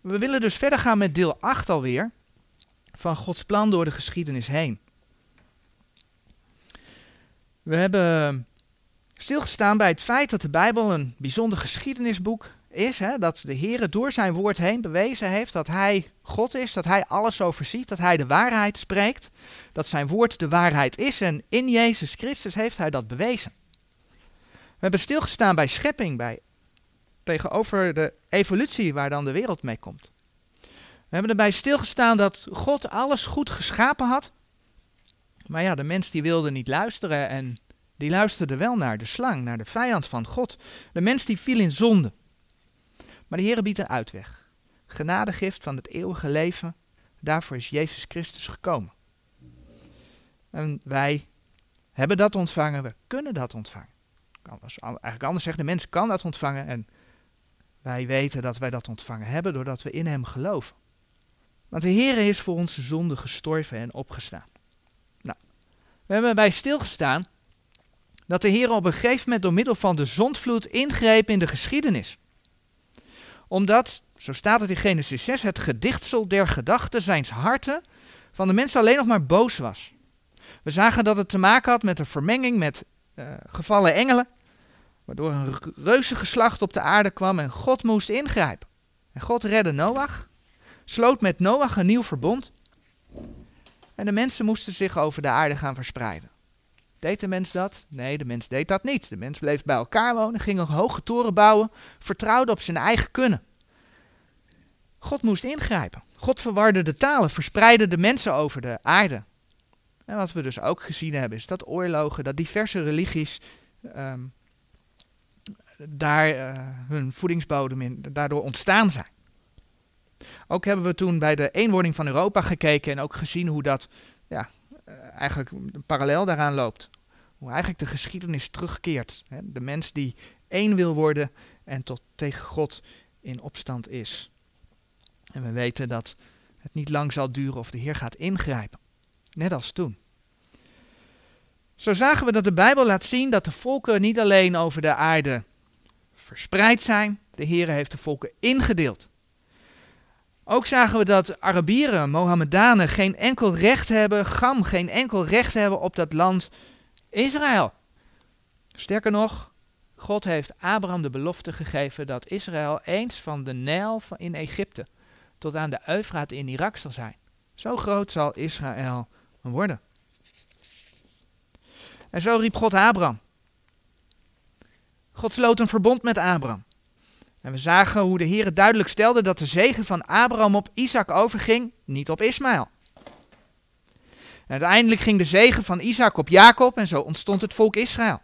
We willen dus verder gaan met deel 8 alweer van Gods plan door de geschiedenis heen. We hebben stilgestaan bij het feit dat de Bijbel een bijzonder geschiedenisboek is. Hè, dat de Heer door zijn woord heen bewezen heeft dat Hij God is, dat Hij alles overziet, dat Hij de waarheid spreekt, dat zijn woord de waarheid is en in Jezus Christus heeft Hij dat bewezen. We hebben stilgestaan bij schepping, bij tegenover de evolutie waar dan de wereld mee komt. We hebben erbij stilgestaan dat God alles goed geschapen had. Maar ja, de mens die wilde niet luisteren en die luisterde wel naar de slang, naar de vijand van God. De mens die viel in zonde. Maar de Heer biedt een uitweg. Genadegift van het eeuwige leven. Daarvoor is Jezus Christus gekomen. En wij hebben dat ontvangen, we kunnen dat ontvangen. Eigenlijk anders zeggen, de mens kan dat ontvangen en wij weten dat wij dat ontvangen hebben doordat we in Hem geloven. Want de Heer is voor onze zonde gestorven en opgestaan. Nou, we hebben bij stilgestaan dat de Heer op een gegeven moment door middel van de zondvloed ingreep in de geschiedenis. Omdat, zo staat het in Genesis 6, het gedichtsel der gedachten zijns harten van de mensen alleen nog maar boos was. We zagen dat het te maken had met een vermenging met uh, gevallen engelen, waardoor een reuze geslacht op de aarde kwam en God moest ingrijpen. En God redde Noach sloot met Noach een nieuw verbond. En de mensen moesten zich over de aarde gaan verspreiden. Deed de mens dat? Nee, de mens deed dat niet. De mens bleef bij elkaar wonen, ging een hoge toren bouwen, vertrouwde op zijn eigen kunnen. God moest ingrijpen. God verwarde de talen, verspreidde de mensen over de aarde. En wat we dus ook gezien hebben, is dat oorlogen, dat diverse religies ehm, daar uh, hun voedingsbodem in, daardoor ontstaan zijn. Ook hebben we toen bij de eenwording van Europa gekeken en ook gezien hoe dat ja, eh, eigenlijk parallel daaraan loopt. Hoe eigenlijk de geschiedenis terugkeert. De mens die één wil worden en tot tegen God in opstand is. En we weten dat het niet lang zal duren of de Heer gaat ingrijpen. Net als toen. Zo zagen we dat de Bijbel laat zien dat de volken niet alleen over de aarde verspreid zijn. De Heer heeft de volken ingedeeld. Ook zagen we dat Arabieren, Mohammedanen, geen enkel recht hebben, Gam geen enkel recht hebben op dat land Israël. Sterker nog, God heeft Abraham de belofte gegeven dat Israël eens van de Nijl in Egypte tot aan de Eufraat in Irak zal zijn. Zo groot zal Israël worden. En zo riep God Abraham. God sloot een verbond met Abraham. En we zagen hoe de Heer duidelijk stelde dat de zegen van Abraham op Isaac overging, niet op Ismaël. En uiteindelijk ging de zegen van Isaac op Jacob en zo ontstond het volk Israël.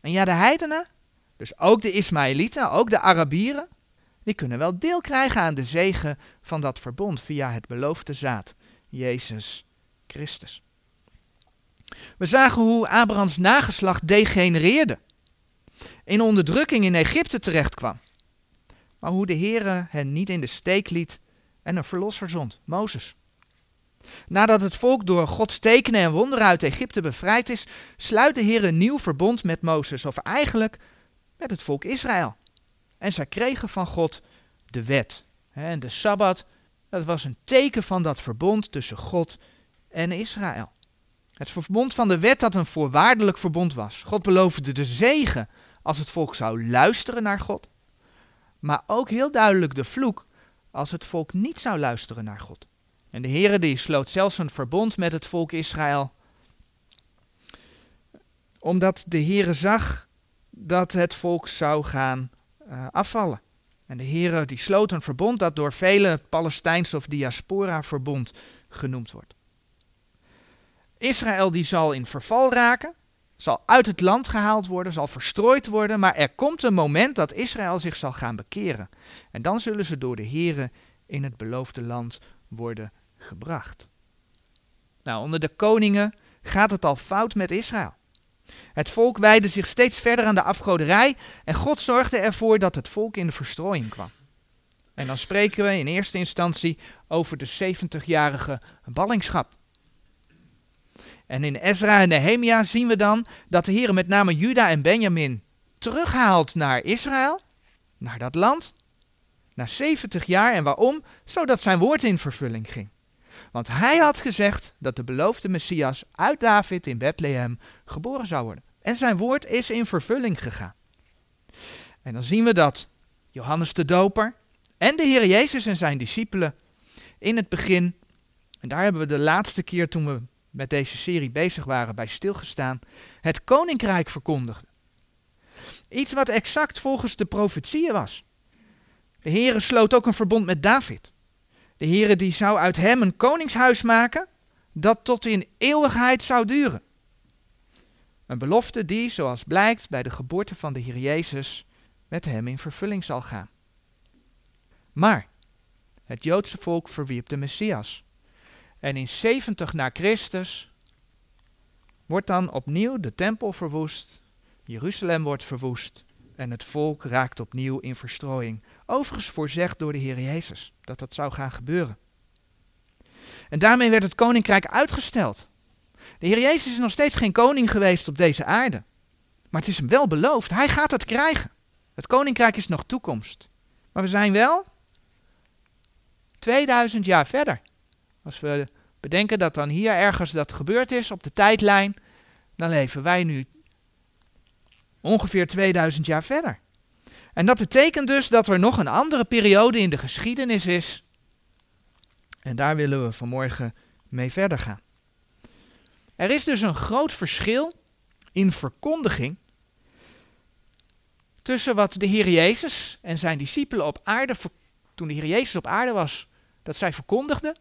En ja, de heidenen, dus ook de Ismaëlieten, ook de Arabieren, die kunnen wel deel krijgen aan de zegen van dat verbond via het beloofde zaad, Jezus Christus. We zagen hoe Abrahams nageslacht degenereerde, in onderdrukking in Egypte terechtkwam maar hoe de Heere hen niet in de steek liet en een verlosser zond, Mozes. Nadat het volk door Gods tekenen en wonderen uit Egypte bevrijd is, sluit de Heer een nieuw verbond met Mozes, of eigenlijk met het volk Israël. En zij kregen van God de wet. En de Sabbat, dat was een teken van dat verbond tussen God en Israël. Het verbond van de wet dat een voorwaardelijk verbond was. God beloofde de zegen als het volk zou luisteren naar God maar ook heel duidelijk de vloek als het volk niet zou luisteren naar God. En de Heere die sloot zelfs een verbond met het volk Israël, omdat de Heere zag dat het volk zou gaan uh, afvallen. En de Heere die sloot een verbond dat door velen het Palestijnse of diaspora-verbond genoemd wordt. Israël die zal in verval raken, zal uit het land gehaald worden, zal verstrooid worden, maar er komt een moment dat Israël zich zal gaan bekeren. En dan zullen ze door de Heren in het beloofde land worden gebracht. Nou, onder de koningen gaat het al fout met Israël. Het volk wijde zich steeds verder aan de afgoderij en God zorgde ervoor dat het volk in de verstrooiing kwam. En dan spreken we in eerste instantie over de 70-jarige ballingschap. En in Ezra en Nehemia zien we dan dat de Heer met name Juda en Benjamin terughaalt naar Israël, naar dat land, Na 70 jaar en waarom? Zodat zijn woord in vervulling ging. Want hij had gezegd dat de beloofde Messias uit David in Bethlehem geboren zou worden. En zijn woord is in vervulling gegaan. En dan zien we dat Johannes de Doper en de Heer Jezus en zijn discipelen in het begin, en daar hebben we de laatste keer toen we met deze serie bezig waren bij stilgestaan, het koninkrijk verkondigden. Iets wat exact volgens de profetieën was. De Heere sloot ook een verbond met David. De Heere die zou uit hem een koningshuis maken dat tot in eeuwigheid zou duren. Een belofte die, zoals blijkt bij de geboorte van de Heer Jezus, met hem in vervulling zal gaan. Maar het Joodse volk verwierp de Messias. En in 70 na Christus wordt dan opnieuw de tempel verwoest, Jeruzalem wordt verwoest en het volk raakt opnieuw in verstrooiing. Overigens voorzegd door de Heer Jezus dat dat zou gaan gebeuren. En daarmee werd het koninkrijk uitgesteld. De Heer Jezus is nog steeds geen koning geweest op deze aarde. Maar het is hem wel beloofd. Hij gaat het krijgen. Het koninkrijk is nog toekomst. Maar we zijn wel 2000 jaar verder. Als we bedenken dat dan hier ergens dat gebeurd is op de tijdlijn, dan leven wij nu ongeveer 2000 jaar verder. En dat betekent dus dat er nog een andere periode in de geschiedenis is. En daar willen we vanmorgen mee verder gaan. Er is dus een groot verschil in verkondiging tussen wat de Heer Jezus en zijn discipelen op aarde, toen de Heer Jezus op aarde was, dat zij verkondigden,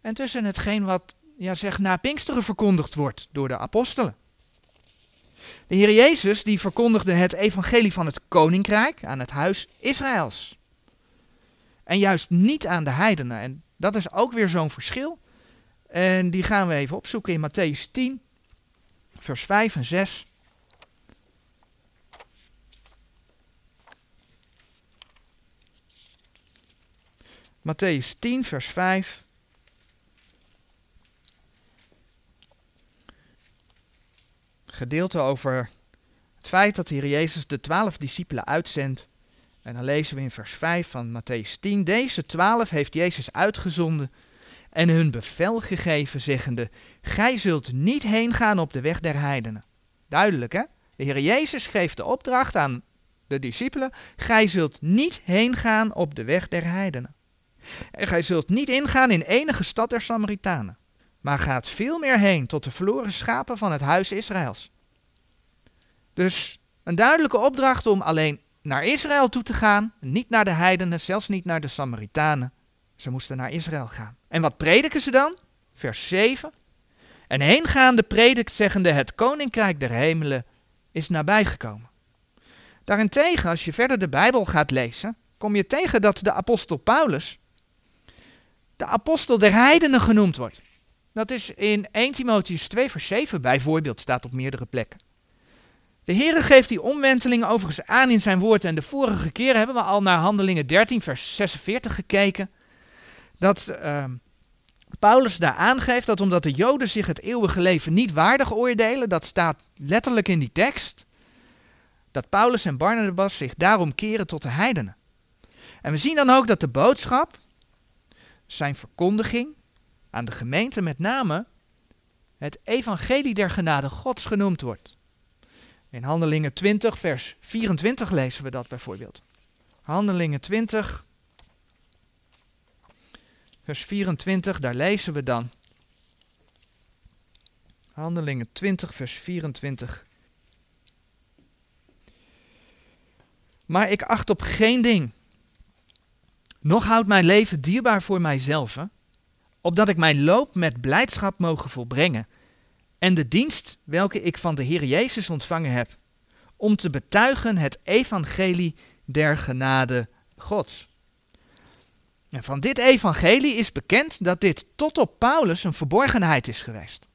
en tussen hetgeen wat ja, zeg, na Pinksteren verkondigd wordt door de apostelen. De Heer Jezus die verkondigde het evangelie van het koninkrijk aan het huis Israëls. En juist niet aan de heidenen. En dat is ook weer zo'n verschil. En die gaan we even opzoeken in Matthäus 10, vers 5 en 6. Matthäus 10, vers 5. Gedeelte over het feit dat de Heer Jezus de twaalf discipelen uitzendt. En dan lezen we in vers 5 van Matthäus 10. Deze twaalf heeft Jezus uitgezonden en hun bevel gegeven, zeggende: Gij zult niet heen gaan op de weg der heidenen. Duidelijk hè? De Heer Jezus geeft de opdracht aan de discipelen: Gij zult niet heen gaan op de weg der heidenen. En gij zult niet ingaan in enige stad der Samaritanen, maar gaat veel meer heen tot de verloren schapen van het huis Israëls. Dus een duidelijke opdracht om alleen naar Israël toe te gaan, niet naar de heidenen, zelfs niet naar de Samaritanen. Ze moesten naar Israël gaan. En wat prediken ze dan? Vers 7. En heengaande predikt zeggende het koninkrijk der hemelen is nabijgekomen. Daarentegen, als je verder de Bijbel gaat lezen, kom je tegen dat de apostel Paulus de apostel der heidenen genoemd wordt. Dat is in 1 Timotheus 2 vers 7 bijvoorbeeld, staat op meerdere plekken. De Heere geeft die omwenteling overigens aan in zijn woord. En de vorige keer hebben we al naar Handelingen 13 vers 46 gekeken. Dat uh, Paulus daar aangeeft dat omdat de Joden zich het eeuwige leven niet waardig oordelen, dat staat letterlijk in die tekst, dat Paulus en Barnabas zich daarom keren tot de heidenen. En we zien dan ook dat de boodschap, zijn verkondiging aan de gemeente met name het evangelie der genade Gods genoemd wordt. In Handelingen 20, vers 24 lezen we dat bijvoorbeeld. Handelingen 20, vers 24, daar lezen we dan. Handelingen 20, vers 24. Maar ik acht op geen ding nog houdt mijn leven dierbaar voor mijzelf, opdat ik mijn loop met blijdschap mogen volbrengen en de dienst welke ik van de Heer Jezus ontvangen heb, om te betuigen het evangelie der genade Gods. En van dit evangelie is bekend dat dit tot op Paulus een verborgenheid is geweest.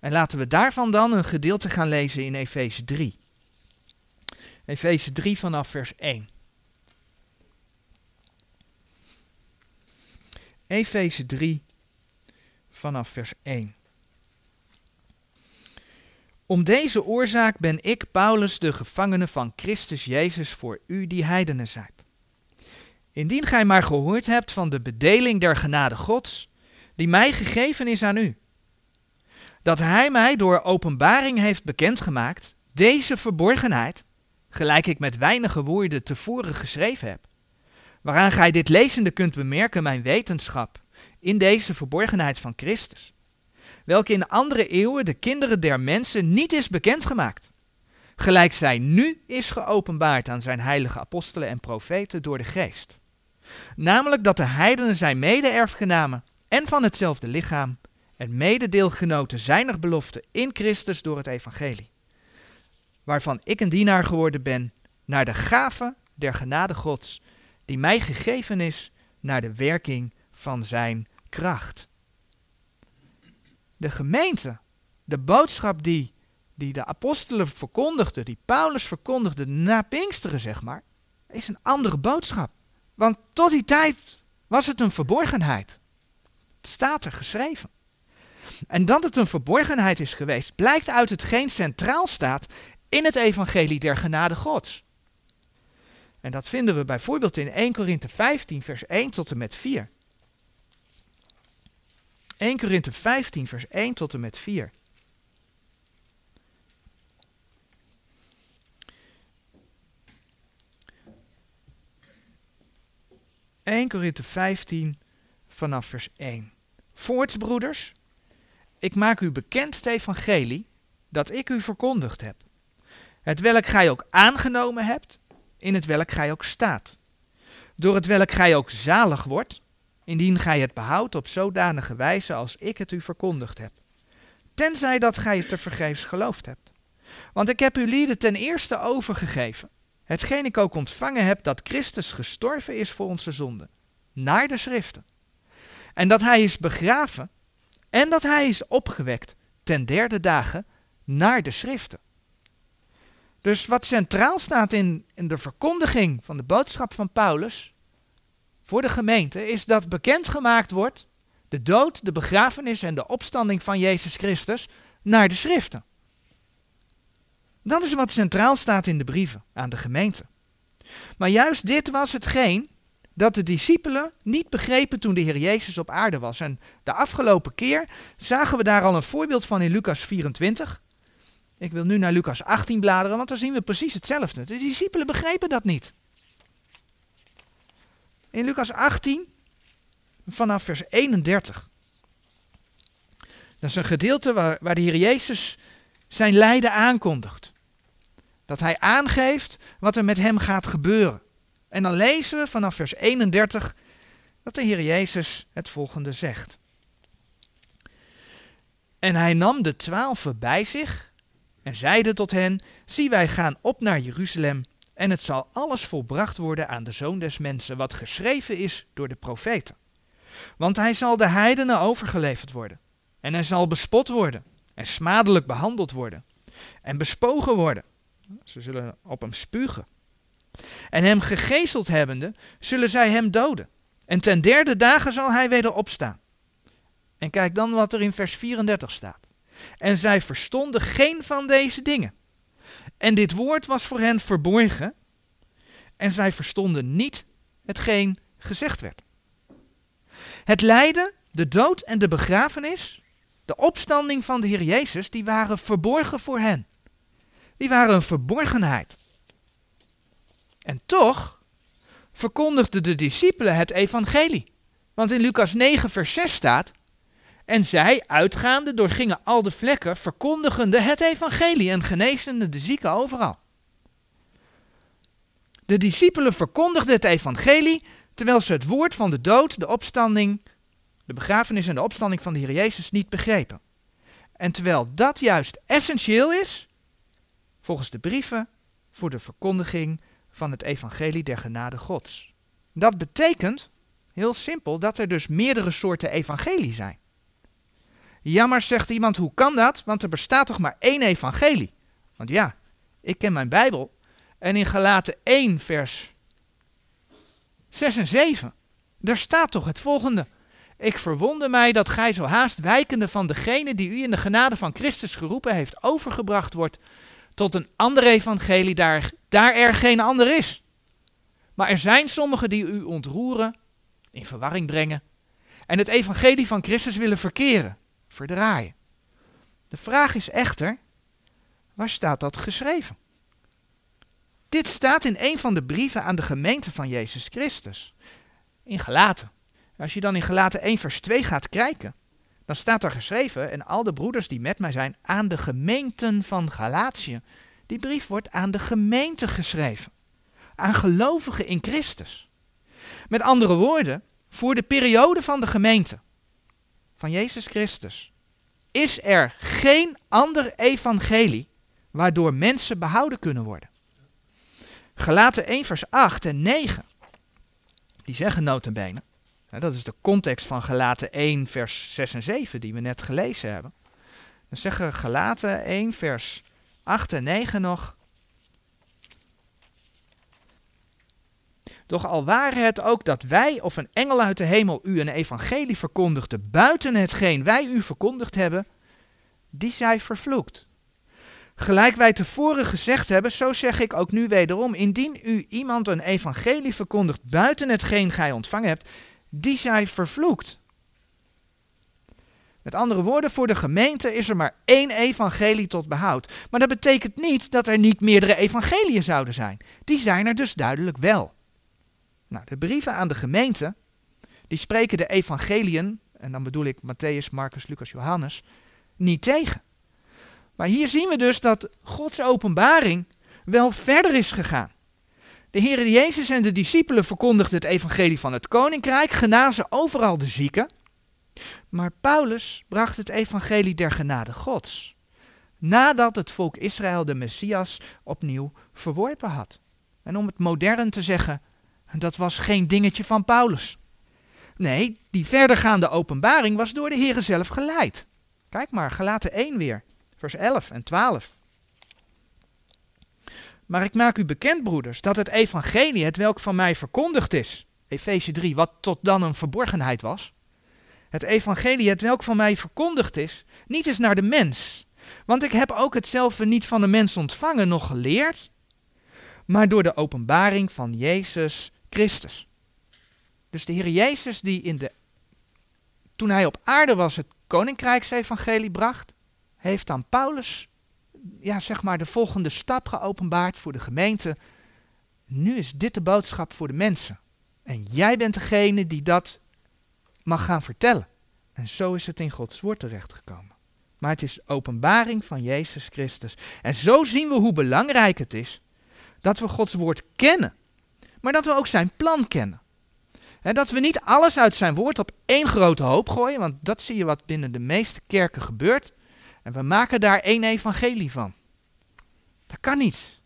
En laten we daarvan dan een gedeelte gaan lezen in Efeze 3. Efeze 3 vanaf vers 1. Efeze 3 vanaf vers 1. Om deze oorzaak ben ik, Paulus, de gevangene van Christus Jezus voor u die heidenen zijt. Indien gij maar gehoord hebt van de bedeling der genade Gods, die mij gegeven is aan u. Dat hij mij door openbaring heeft bekendgemaakt, deze verborgenheid, gelijk ik met weinige woorden tevoren geschreven heb, waaraan gij dit lezende kunt bemerken mijn wetenschap in deze verborgenheid van Christus, welke in andere eeuwen de kinderen der mensen niet is bekendgemaakt, gelijk zij nu is geopenbaard aan zijn heilige apostelen en profeten door de geest. Namelijk dat de heidenen zijn mede-erfgenamen en van hetzelfde lichaam en mededeelgenoten zijner belofte in Christus door het evangelie, waarvan ik een dienaar geworden ben naar de gave der genade Gods, die mij gegeven is naar de werking van zijn kracht. De gemeente, de boodschap die, die de apostelen verkondigden, die Paulus verkondigde na Pinksteren, zeg maar, is een andere boodschap. Want tot die tijd was het een verborgenheid. Het staat er geschreven. En dat het een verborgenheid is geweest, blijkt uit hetgeen centraal staat in het evangelie der genade Gods. En dat vinden we bijvoorbeeld in 1 Korinthe 15, vers 1 tot en met 4. 1 Korinthe 15, vers 1 tot en met 4. 1 Korinthe 15 vanaf vers 1. Voorts, broeders, ik maak u bekend het evangelie dat ik u verkondigd heb. Het welk gij ook aangenomen hebt, in het welk gij ook staat. Door het welk gij ook zalig wordt, indien gij het behoudt op zodanige wijze als ik het u verkondigd heb. Tenzij dat gij het te vergeefs geloofd hebt. Want ik heb u lieden ten eerste overgegeven Hetgeen ik ook ontvangen heb dat Christus gestorven is voor onze zonden, naar de schriften. En dat hij is begraven en dat hij is opgewekt ten derde dagen naar de schriften. Dus wat centraal staat in, in de verkondiging van de boodschap van Paulus voor de gemeente is dat bekendgemaakt wordt de dood, de begrafenis en de opstanding van Jezus Christus naar de schriften. Dat is wat centraal staat in de brieven aan de gemeente. Maar juist dit was hetgeen dat de discipelen niet begrepen toen de Heer Jezus op aarde was. En de afgelopen keer zagen we daar al een voorbeeld van in Lucas 24. Ik wil nu naar Lucas 18 bladeren, want daar zien we precies hetzelfde. De discipelen begrepen dat niet. In Lucas 18, vanaf vers 31. Dat is een gedeelte waar, waar de Heer Jezus zijn lijden aankondigt. Dat hij aangeeft wat er met hem gaat gebeuren. En dan lezen we vanaf vers 31 dat de Heer Jezus het volgende zegt. En hij nam de twaalfen bij zich en zeide tot hen, zie wij gaan op naar Jeruzalem en het zal alles volbracht worden aan de Zoon des Mensen, wat geschreven is door de profeten. Want hij zal de heidenen overgeleverd worden en hij zal bespot worden en smadelijk behandeld worden en bespogen worden. Ze zullen op hem spugen. En hem gegezeld hebbende, zullen zij hem doden. En ten derde dagen zal hij weder opstaan. En kijk dan wat er in vers 34 staat. En zij verstonden geen van deze dingen. En dit woord was voor hen verborgen. En zij verstonden niet hetgeen gezegd werd. Het lijden, de dood en de begrafenis de opstanding van de Heer Jezus, die waren verborgen voor hen. Die waren een verborgenheid. En toch verkondigden de discipelen het evangelie. Want in Lucas 9, vers 6 staat, en zij, uitgaande, doorgingen al de vlekken, verkondigende het evangelie en genezende de zieken overal. De discipelen verkondigden het evangelie, terwijl ze het woord van de dood, de opstanding de begrafenis en de opstanding van de Heer Jezus niet begrepen. En terwijl dat juist essentieel is, volgens de brieven, voor de verkondiging van het evangelie der genade Gods. Dat betekent, heel simpel, dat er dus meerdere soorten evangelie zijn. Jammer zegt iemand, hoe kan dat? Want er bestaat toch maar één evangelie? Want ja, ik ken mijn Bijbel en in Galaten 1 vers 6 en 7, daar staat toch het volgende. Ik verwonder mij dat gij zo haast wijkende van degene die u in de genade van Christus geroepen heeft overgebracht wordt tot een ander evangelie daar, daar er geen ander is. Maar er zijn sommigen die u ontroeren, in verwarring brengen en het evangelie van Christus willen verkeren, verdraaien. De vraag is echter, waar staat dat geschreven? Dit staat in een van de brieven aan de gemeente van Jezus Christus, in Galaten. Als je dan in Galaten 1 vers 2 gaat kijken, dan staat er geschreven, en al de broeders die met mij zijn, aan de gemeenten van Galatië. Die brief wordt aan de gemeente geschreven. Aan gelovigen in Christus. Met andere woorden, voor de periode van de gemeente van Jezus Christus is er geen ander evangelie waardoor mensen behouden kunnen worden. Gelaten 1 vers 8 en 9, die zeggen notabene, dat is de context van Gelaten 1 vers 6 en 7 die we net gelezen hebben. Dan zeggen Gelaten 1 vers 8 en 9 nog, Doch al ware het ook dat wij of een engel uit de hemel u een evangelie verkondigde buiten hetgeen wij u verkondigd hebben, die zij vervloekt. Gelijk wij tevoren gezegd hebben, zo zeg ik ook nu wederom, indien u iemand een evangelie verkondigt buiten hetgeen gij ontvangen hebt, die zij vervloekt. Met andere woorden, voor de gemeente is er maar één evangelie tot behoud. Maar dat betekent niet dat er niet meerdere evangeliën zouden zijn. Die zijn er dus duidelijk wel. Nou, de brieven aan de gemeente, die spreken de evangeliën, en dan bedoel ik Matthäus, Marcus, Lucas, Johannes, niet tegen. Maar hier zien we dus dat Gods openbaring wel verder is gegaan. De Heer Jezus en de discipelen verkondigden het evangelie van het koninkrijk, genazen overal de zieken. Maar Paulus bracht het evangelie der genade Gods, nadat het volk Israël de Messias opnieuw verworpen had. En om het modern te zeggen, dat was geen dingetje van Paulus. Nee, die verdergaande openbaring was door de Heer zelf geleid. Kijk maar, gelaten 1 weer, vers 11 en 12. Maar ik maak u bekend, broeders, dat het evangelie, het welk van mij verkondigd is, Efeze 3, wat tot dan een verborgenheid was, het evangelie, het welk van mij verkondigd is, niet is naar de mens. Want ik heb ook hetzelfde niet van de mens ontvangen, nog geleerd, maar door de openbaring van Jezus Christus. Dus de Heer Jezus die in de, toen hij op aarde was het koninkrijksevangelie bracht, heeft dan Paulus ja, zeg maar de volgende stap geopenbaard voor de gemeente. Nu is dit de boodschap voor de mensen. En jij bent degene die dat mag gaan vertellen. En zo is het in Gods woord terechtgekomen. Maar het is openbaring van Jezus Christus. En zo zien we hoe belangrijk het is dat we Gods woord kennen maar dat we ook zijn plan kennen. En dat we niet alles uit zijn woord op één grote hoop gooien, want dat zie je wat binnen de meeste kerken gebeurt. En we maken daar één evangelie van. Dat kan niet.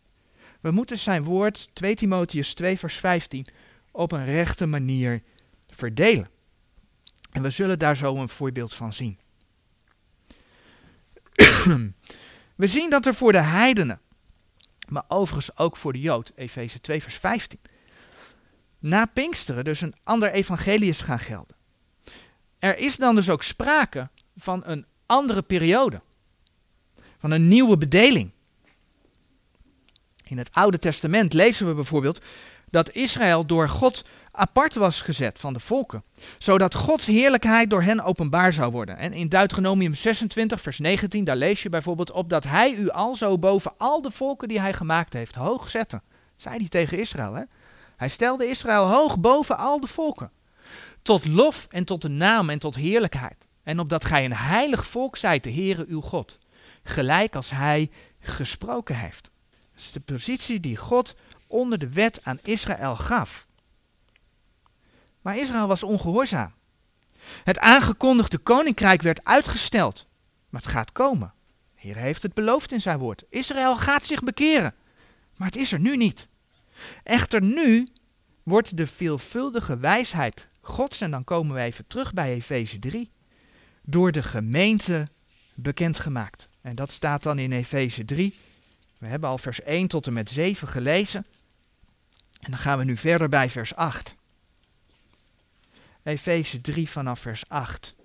We moeten zijn woord, 2 Timotheus 2 vers 15, op een rechte manier verdelen. En we zullen daar zo een voorbeeld van zien. we zien dat er voor de heidenen, maar overigens ook voor de Jood, Efeze 2 vers 15, na Pinksteren dus een ander evangelie is gaan gelden. Er is dan dus ook sprake van een andere periode, van een nieuwe bedeling. In het Oude Testament lezen we bijvoorbeeld dat Israël door God apart was gezet van de volken, zodat Gods heerlijkheid door hen openbaar zou worden. En in Deuteronomium 26, vers 19, daar lees je bijvoorbeeld op dat hij u alzo boven al de volken die hij gemaakt heeft hoog zette. Zei hij tegen Israël, hè? Hij stelde Israël hoog boven al de volken. Tot lof en tot de naam en tot heerlijkheid. En opdat gij een heilig volk zijt, de Heere uw God. Gelijk als hij gesproken heeft. Dat is de positie die God onder de wet aan Israël gaf. Maar Israël was ongehoorzaam. Het aangekondigde koninkrijk werd uitgesteld. Maar het gaat komen. De Heer heeft het beloofd in zijn woord. Israël gaat zich bekeren. Maar het is er nu niet. Echter nu wordt de veelvuldige wijsheid Gods, en dan komen we even terug bij Efeze 3, door de gemeente bekendgemaakt. En dat staat dan in Efeze 3. We hebben al vers 1 tot en met 7 gelezen. En dan gaan we nu verder bij vers 8. Efeze 3 vanaf vers 8.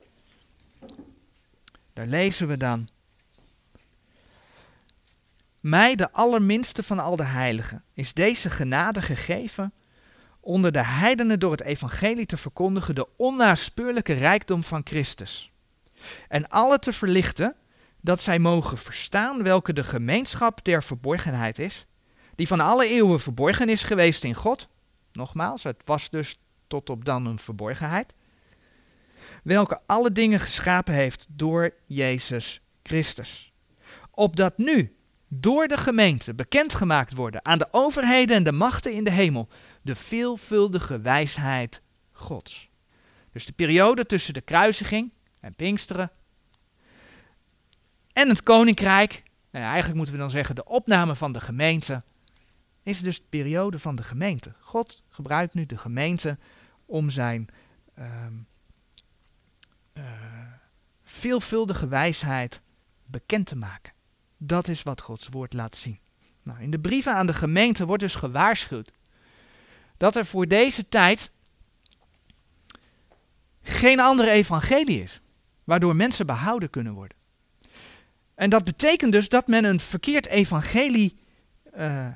Daar lezen we dan. Mij, de allerminste van al de heiligen, is deze genade gegeven onder de heidenen door het evangelie te verkondigen de onnaspeurlijke rijkdom van Christus. En alle te verlichten dat zij mogen verstaan welke de gemeenschap der verborgenheid is, die van alle eeuwen verborgen is geweest in God. Nogmaals, het was dus tot op dan een verborgenheid. Welke alle dingen geschapen heeft door Jezus Christus. Opdat nu door de gemeente bekendgemaakt worden aan de overheden en de machten in de hemel de veelvuldige wijsheid Gods. Dus de periode tussen de kruisiging en Pinksteren en het koninkrijk, nou ja, eigenlijk moeten we dan zeggen de opname van de gemeente, is dus de periode van de gemeente. God gebruikt nu de gemeente om zijn ehm, eh, veelvuldige wijsheid bekend te maken. Dat is wat Gods woord laat zien. Nou, in de brieven aan de gemeente wordt dus gewaarschuwd dat er voor deze tijd geen andere evangelie is, waardoor mensen behouden kunnen worden. En dat betekent dus dat men een verkeerd evangelie uh,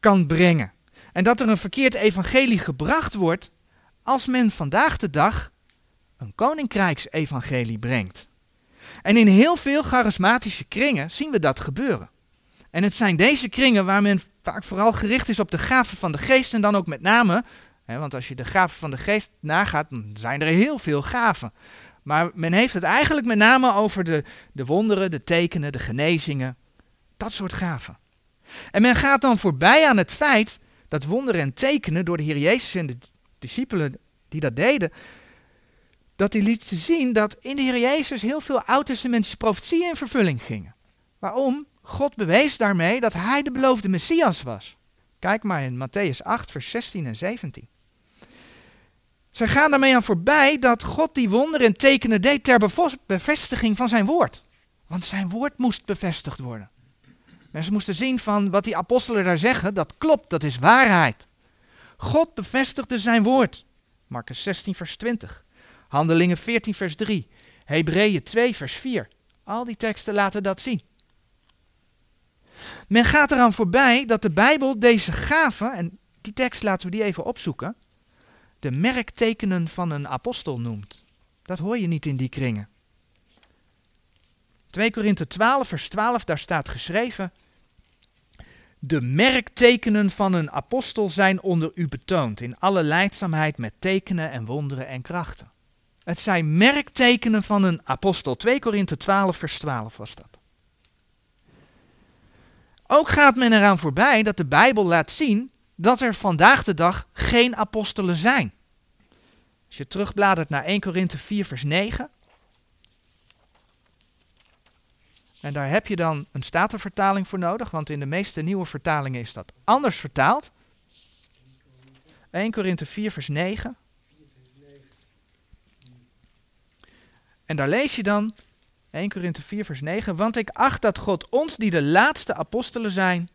kan brengen. En dat er een verkeerd evangelie gebracht wordt als men vandaag de dag een koninkrijksevangelie brengt. En in heel veel charismatische kringen zien we dat gebeuren. En het zijn deze kringen waar men vaak vooral gericht is op de gaven van de geest en dan ook met name, hè, want als je de gaven van de geest nagaat, dan zijn er heel veel gaven. Maar men heeft het eigenlijk met name over de, de wonderen, de tekenen, de genezingen, dat soort gaven. En men gaat dan voorbij aan het feit dat wonderen en tekenen door de Heer Jezus en de discipelen die dat deden, dat die lieten zien dat in de Heer Jezus heel veel oud-testamentische profetieën in vervulling gingen. Waarom? God bewees daarmee dat hij de beloofde Messias was. Kijk maar in Matthäus 8, vers 16 en 17. Zij gaan daarmee aan voorbij dat God die wonderen en tekenen deed ter bevestiging van zijn woord. Want zijn woord moest bevestigd worden. Mensen moesten zien van wat die apostelen daar zeggen, dat klopt, dat is waarheid. God bevestigde zijn woord. Marcus 16, vers 20. Handelingen 14, vers 3. Hebreeën 2, vers 4. Al die teksten laten dat zien. Men gaat eraan voorbij dat de Bijbel deze gaven, en die tekst laten we die even opzoeken, de merktekenen van een apostel noemt. Dat hoor je niet in die kringen. 2 Korinthe 12, vers 12, daar staat geschreven: De merktekenen van een apostel zijn onder u betoond, in alle leidzaamheid met tekenen en wonderen en krachten. Het zijn merktekenen van een apostel. 2 Korinthe 12, vers 12 was dat. Ook gaat men eraan voorbij dat de Bijbel laat zien dat er vandaag de dag geen apostelen zijn. Als je terugbladert naar 1 Korinthe 4, vers 9. En daar heb je dan een statenvertaling voor nodig, want in de meeste nieuwe vertalingen is dat anders vertaald. 1 Korinthe 4, vers 9. En daar lees je dan 1 Korinthe 4, vers 9. Want ik acht dat God ons, die de laatste apostelen zijn,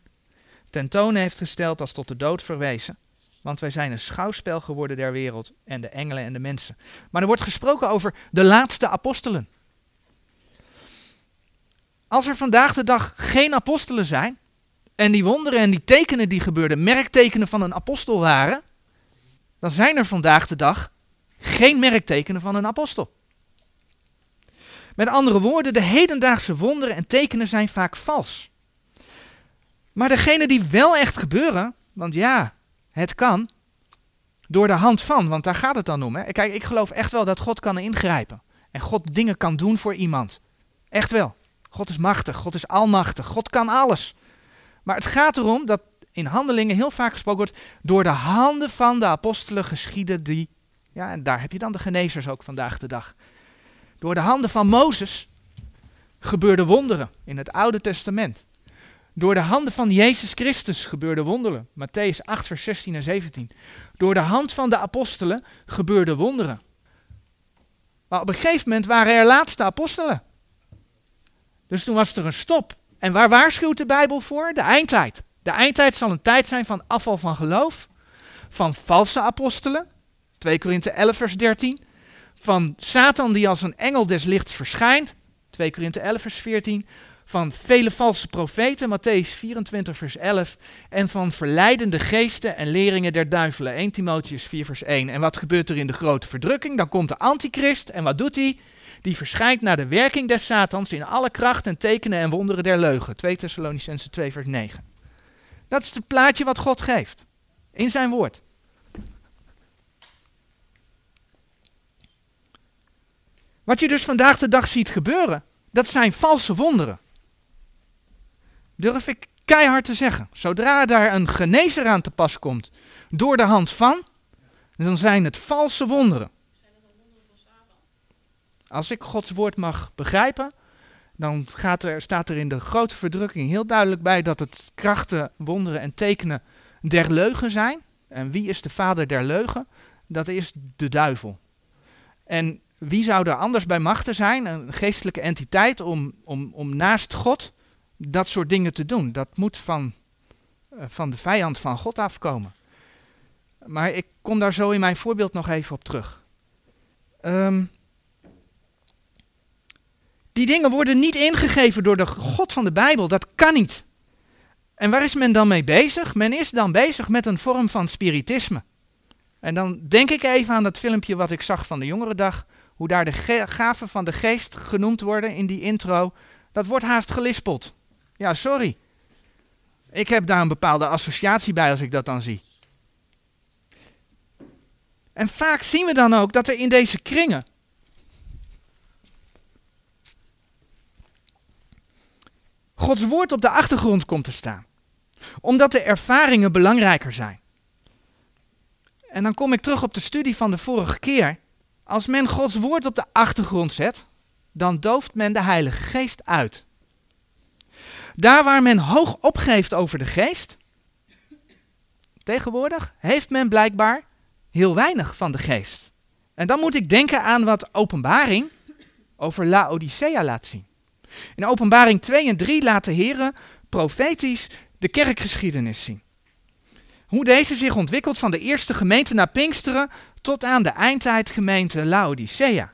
tentoon heeft gesteld als tot de dood verwezen. Want wij zijn een schouwspel geworden der wereld en de engelen en de mensen. Maar er wordt gesproken over de laatste apostelen. Als er vandaag de dag geen apostelen zijn, en die wonderen en die tekenen die gebeurden merktekenen van een apostel waren, dan zijn er vandaag de dag geen merktekenen van een apostel. Met andere woorden, de hedendaagse wonderen en tekenen zijn vaak vals. Maar degene die wel echt gebeuren, want ja, het kan, door de hand van, want daar gaat het dan om. Hè. Kijk, ik geloof echt wel dat God kan ingrijpen. En God dingen kan doen voor iemand. Echt wel. God is machtig, God is almachtig, God kan alles. Maar het gaat erom dat in handelingen heel vaak gesproken wordt, door de handen van de apostelen geschieden die, ja, en daar heb je dan de genezers ook vandaag de dag. Door de handen van Mozes gebeurden wonderen in het Oude Testament. Door de handen van Jezus Christus gebeurden wonderen. Matthäus 8, vers 16 en 17. Door de hand van de apostelen gebeurden wonderen. Maar op een gegeven moment waren er laatste apostelen. Dus toen was er een stop. En waar waarschuwt de Bijbel voor? De eindtijd. De eindtijd zal een tijd zijn van afval van geloof, van valse apostelen. 2 Korinthe 11, vers 13 van Satan die als een engel des lichts verschijnt, 2 Korinthe 11 vers 14, van vele valse profeten, Matthäus 24, vers 11, en van verleidende geesten en leringen der duivelen, 1 Timotheus 4, vers 1. En wat gebeurt er in de grote verdrukking? Dan komt de antichrist en wat doet hij? Die verschijnt naar de werking des Satans in alle kracht en tekenen en wonderen der leugen, 2 Thessalonicense 2, vers 9. Dat is het plaatje wat God geeft in zijn woord. Wat je dus vandaag de dag ziet gebeuren, dat zijn valse wonderen. Durf ik keihard te zeggen. Zodra daar een genezer aan te pas komt door de hand van, dan zijn het valse wonderen. Als ik Gods woord mag begrijpen, dan gaat er, staat er in de grote verdrukking heel duidelijk bij dat het krachten, wonderen en tekenen der leugen zijn. En wie is de vader der leugen? Dat is de duivel. En wie zou er anders bij machten zijn, een geestelijke entiteit, om, om, om naast God dat soort dingen te doen? Dat moet van, eh, van de vijand van God afkomen. Maar ik kom daar zo in mijn voorbeeld nog even op terug. Um, die dingen worden niet ingegeven door de God van de Bijbel. Dat kan niet. En waar is men dan mee bezig? Men is dan bezig met een vorm van spiritisme. En dan denk ik even aan dat filmpje wat ik zag van de jongerendag. Hoe daar de gaven van de geest genoemd worden in die intro. Dat wordt haast gelispeld. Ja, sorry. Ik heb daar een bepaalde associatie bij als ik dat dan zie. En vaak zien we dan ook dat er in deze kringen Gods woord op de achtergrond komt te staan. Omdat de ervaringen belangrijker zijn. En dan kom ik terug op de studie van de vorige keer. Als men Gods woord op de achtergrond zet, dan dooft men de Heilige Geest uit. Daar waar men hoog opgeeft over de geest, tegenwoordig heeft men blijkbaar heel weinig van de geest. En dan moet ik denken aan wat openbaring over Laodicea laat zien. In openbaring 2 en 3 laat de Heer profetisch de kerkgeschiedenis zien. Hoe deze zich ontwikkelt van de eerste gemeente naar Pinksteren tot aan de eindtijdgemeente Laodicea.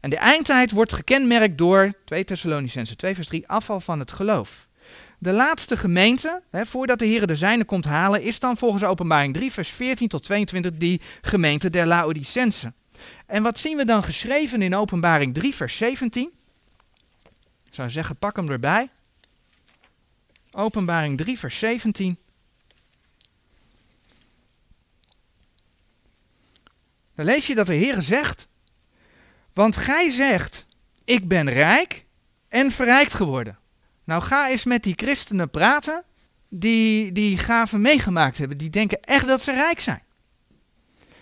En de eindtijd wordt gekenmerkt door 2 Thessalonicense 2 vers 3 afval van het geloof. De laatste gemeente, hè, voordat de Heer de zijne komt halen, is dan volgens openbaring 3 vers 14 tot 22 die gemeente der Laodicense. En wat zien we dan geschreven in Openbaring 3, vers 17? Ik zou zeggen, pak hem erbij. Openbaring 3, vers 17. Lees je dat de Heer zegt, want gij zegt, ik ben rijk en verrijkt geworden. Nou ga eens met die christenen praten die die gaven meegemaakt hebben. Die denken echt dat ze rijk zijn.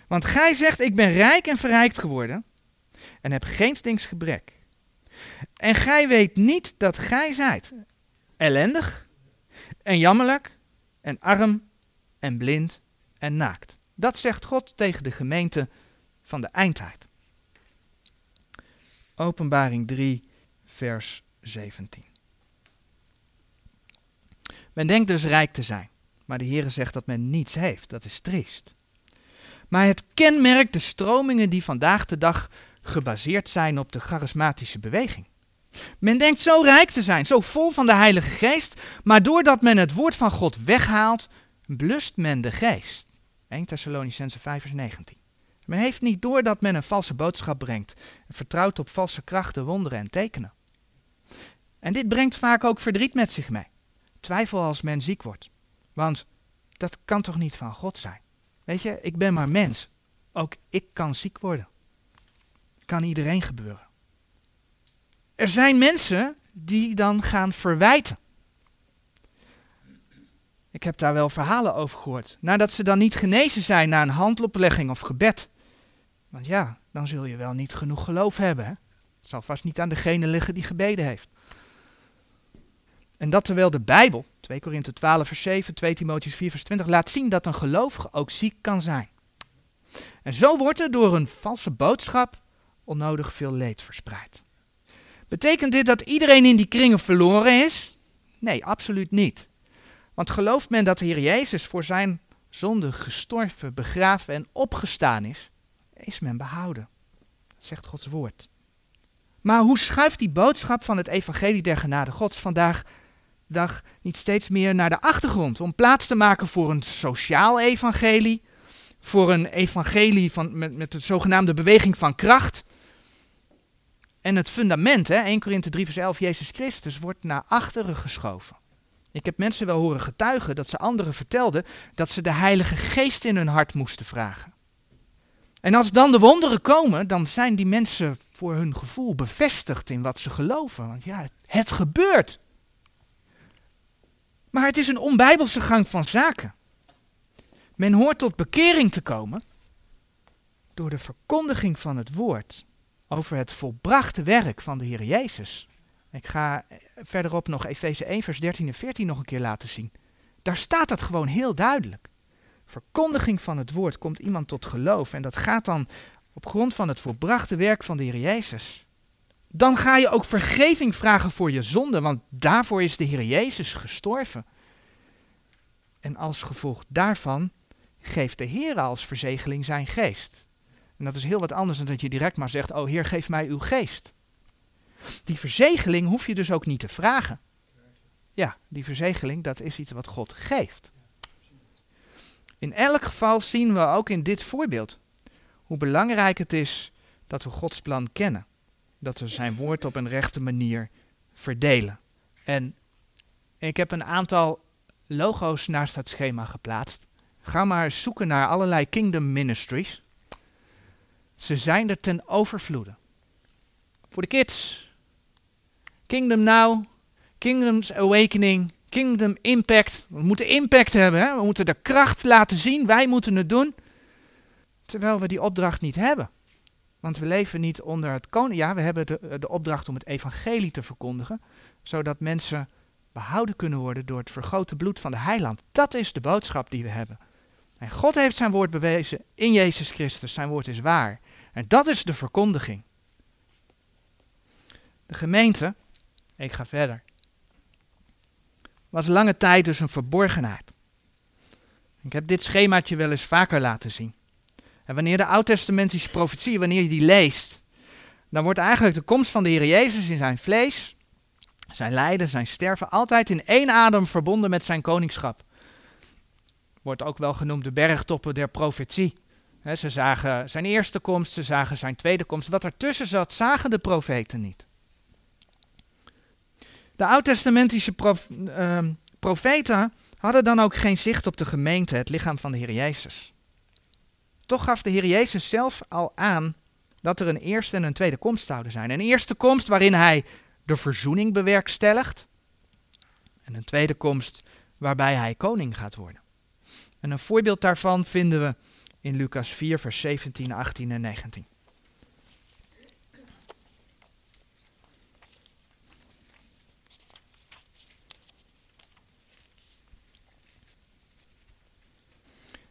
Want gij zegt, ik ben rijk en verrijkt geworden en heb geen gebrek. En gij weet niet dat gij zijt ellendig en jammerlijk en arm en blind en naakt. Dat zegt God tegen de gemeente van de eindtijd. Openbaring 3, vers 17. Men denkt dus rijk te zijn, maar de Heer zegt dat men niets heeft. Dat is triest. Maar het kenmerkt de stromingen die vandaag de dag gebaseerd zijn op de charismatische beweging. Men denkt zo rijk te zijn, zo vol van de Heilige Geest, maar doordat men het woord van God weghaalt, blust men de geest. 1 Thessalonicense 5 vers 19. Men heeft niet door dat men een valse boodschap brengt en vertrouwt op valse krachten, wonderen en tekenen. En dit brengt vaak ook verdriet met zich mee. Twijfel als men ziek wordt. Want dat kan toch niet van God zijn? Weet je, ik ben maar mens. Ook ik kan ziek worden. Kan iedereen gebeuren. Er zijn mensen die dan gaan verwijten. Ik heb daar wel verhalen over gehoord. Nadat ze dan niet genezen zijn na een handoplegging of gebed. Want ja, dan zul je wel niet genoeg geloof hebben. Hè? Het zal vast niet aan degene liggen die gebeden heeft. En dat terwijl de Bijbel, 2 Korinthe 12 vers 7, 2 Timotheus 4 vers 20, laat zien dat een gelovige ook ziek kan zijn. En zo wordt er door een valse boodschap onnodig veel leed verspreid. Betekent dit dat iedereen in die kringen verloren is? Nee, absoluut niet. Want gelooft men dat de Heer Jezus voor zijn zonde gestorven, begraven en opgestaan is, is men behouden. Dat zegt Gods woord. Maar hoe schuift die boodschap van het evangelie der genade gods vandaag dag niet steeds meer naar de achtergrond om plaats te maken voor een sociaal evangelie, voor een evangelie van, met, met de zogenaamde beweging van kracht. En het fundament, hè, 1 Korinthe 3 vers 11, Jezus Christus, wordt naar achteren geschoven. Ik heb mensen wel horen getuigen dat ze anderen vertelden dat ze de Heilige Geest in hun hart moesten vragen. En als dan de wonderen komen, dan zijn die mensen voor hun gevoel bevestigd in wat ze geloven. Want ja, het gebeurt. Maar het is een onbijbelse gang van zaken. Men hoort tot bekering te komen door de verkondiging van het woord over het volbrachte werk van de Heer Jezus. Ik ga verderop nog Efeze 1, vers 13 en 14 nog een keer laten zien. Daar staat dat gewoon heel duidelijk. Verkondiging van het woord komt iemand tot geloof en dat gaat dan op grond van het volbrachte werk van de Heer Jezus. Dan ga je ook vergeving vragen voor je zonde, want daarvoor is de Heer Jezus gestorven. En als gevolg daarvan geeft de Heer als verzegeling zijn geest. En dat is heel wat anders dan dat je direct maar zegt, oh Heer, geef mij uw geest. Die verzegeling hoef je dus ook niet te vragen. Ja, die verzegeling, dat is iets wat God geeft. In elk geval zien we ook in dit voorbeeld hoe belangrijk het is dat we Gods plan kennen. Dat we zijn woord op een rechte manier verdelen. En ik heb een aantal logo's naast het schema geplaatst. Ga maar zoeken naar allerlei Kingdom Ministries. Ze zijn er ten overvloede. Voor de kids. Kingdom Now, Kingdom's Awakening, Kingdom Impact. We moeten impact hebben, hè? we moeten de kracht laten zien, wij moeten het doen. Terwijl we die opdracht niet hebben. Want we leven niet onder het koning. Ja, we hebben de, de opdracht om het evangelie te verkondigen, zodat mensen behouden kunnen worden door het vergrote bloed van de heiland. Dat is de boodschap die we hebben. En God heeft zijn woord bewezen in Jezus Christus. Zijn woord is waar. En dat is de verkondiging. De gemeente, ik ga verder, was lange tijd dus een verborgenheid. Ik heb dit schemaatje wel eens vaker laten zien. En wanneer de oud-testamentische profetie, wanneer je die leest, dan wordt eigenlijk de komst van de Heer Jezus in zijn vlees, zijn lijden, zijn sterven, altijd in één adem verbonden met zijn koningschap. Wordt ook wel genoemd de bergtoppen der profetie. ze zagen zijn eerste komst, ze zagen zijn tweede komst. Wat ertussen zat, zagen de profeten niet. De oud-testamentische uh, profeten hadden dan ook geen zicht op de gemeente, het lichaam van de Heer Jezus. Toch gaf de Heer Jezus zelf al aan dat er een eerste en een tweede komst zouden zijn. Een eerste komst waarin hij de verzoening bewerkstelligt. En een tweede komst waarbij hij koning gaat worden. En een voorbeeld daarvan vinden we in Lucas 4, vers 17, 18 en 19.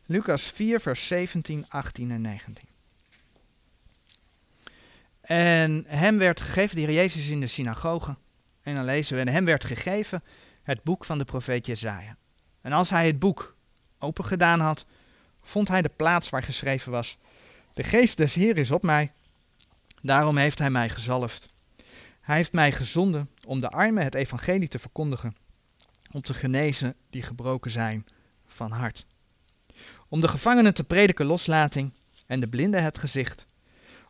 Lucas 4, vers 17, 18 en 19. En hem werd gegeven, de Heer Jezus in de synagoge. En dan lezen we, en hem werd gegeven het boek van de profeet Jezaja. En als hij het boek open gedaan had, vond hij de plaats waar geschreven was, de geest des Heer is op mij, daarom heeft hij mij gezalfd. Hij heeft mij gezonden om de armen het evangelie te verkondigen, om te genezen die gebroken zijn van hart om de gevangenen te prediken loslating en de blinden het gezicht,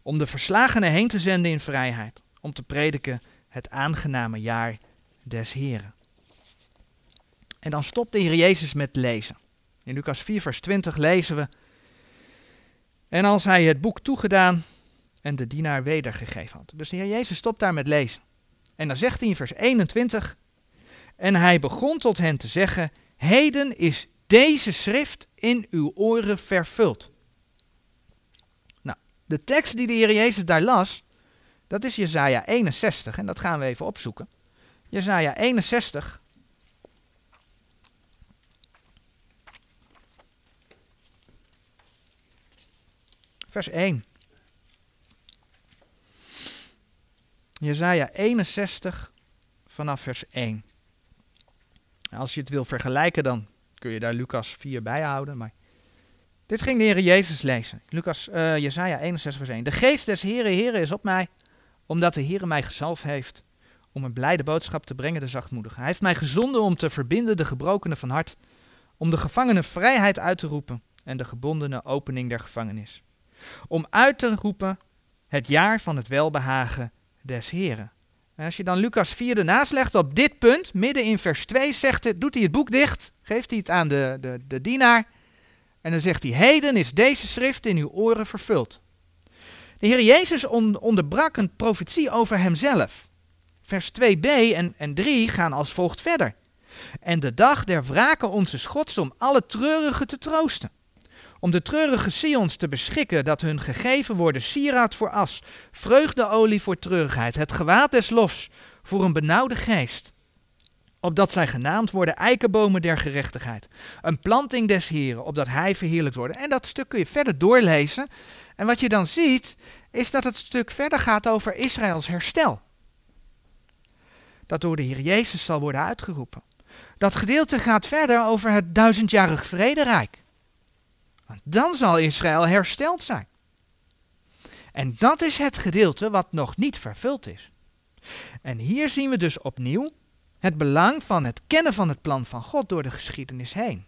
om de verslagenen heen te zenden in vrijheid, om te prediken het aangename jaar des Heren. En dan stopt de Heer Jezus met lezen. In Lucas 4, vers 20 lezen we. En als hij het boek toegedaan en de dienaar wedergegeven had. Dus de Heer Jezus stopt daar met lezen. En dan zegt hij in vers 21. En hij begon tot hen te zeggen: Heden is deze schrift in uw oren vervult. Nou, de tekst die de Heer Jezus daar las, dat is Jezaja 61 en dat gaan we even opzoeken. Jezaja 61. Vers 1. Jezaja 61 vanaf vers 1. Als je het wil vergelijken, dan kun je daar Lucas 4 bij houden. Maar dit ging de Heer Jezus lezen. Lucas, uh, Jezaja 61 vers 1. De geest des Heren, Heren is op mij, omdat de Heer mij gezalfd heeft om een blijde boodschap te brengen de zachtmoedigen. Hij heeft mij gezonden om te verbinden de gebrokenen van hart, om de gevangenen vrijheid uit te roepen en de gebondenen opening der gevangenis. Om uit te roepen het jaar van het welbehagen des Heren. En als je dan Lucas 4 ernaast legt op dit punt, midden in vers 2, zegt het, doet hij het boek dicht, geeft hij het aan de, de, de dienaar. En dan zegt hij, heden is deze schrift in uw oren vervuld. De Heer Jezus onderbrak een profetie over hemzelf. Vers 2b en, en 3 gaan als volgt verder. En de dag der wraken onze schots om alle treurigen te troosten. Om de treurige Sions te beschikken dat hun gegeven worden sieraad voor as, vreugdeolie voor treurigheid, het gewaad des lofs voor een benauwde geest. Opdat zij genaamd worden eikenbomen der gerechtigheid. Een planting des Heren, opdat hij verheerlijkt wordt. En dat stuk kun je verder doorlezen. En wat je dan ziet, is dat het stuk verder gaat over Israëls herstel. Dat door de Heer Jezus zal worden uitgeroepen. Dat gedeelte gaat verder over het duizendjarig vrederijk. Want dan zal Israël hersteld zijn. En dat is het gedeelte wat nog niet vervuld is. En hier zien we dus opnieuw het belang van het kennen van het plan van God door de geschiedenis heen.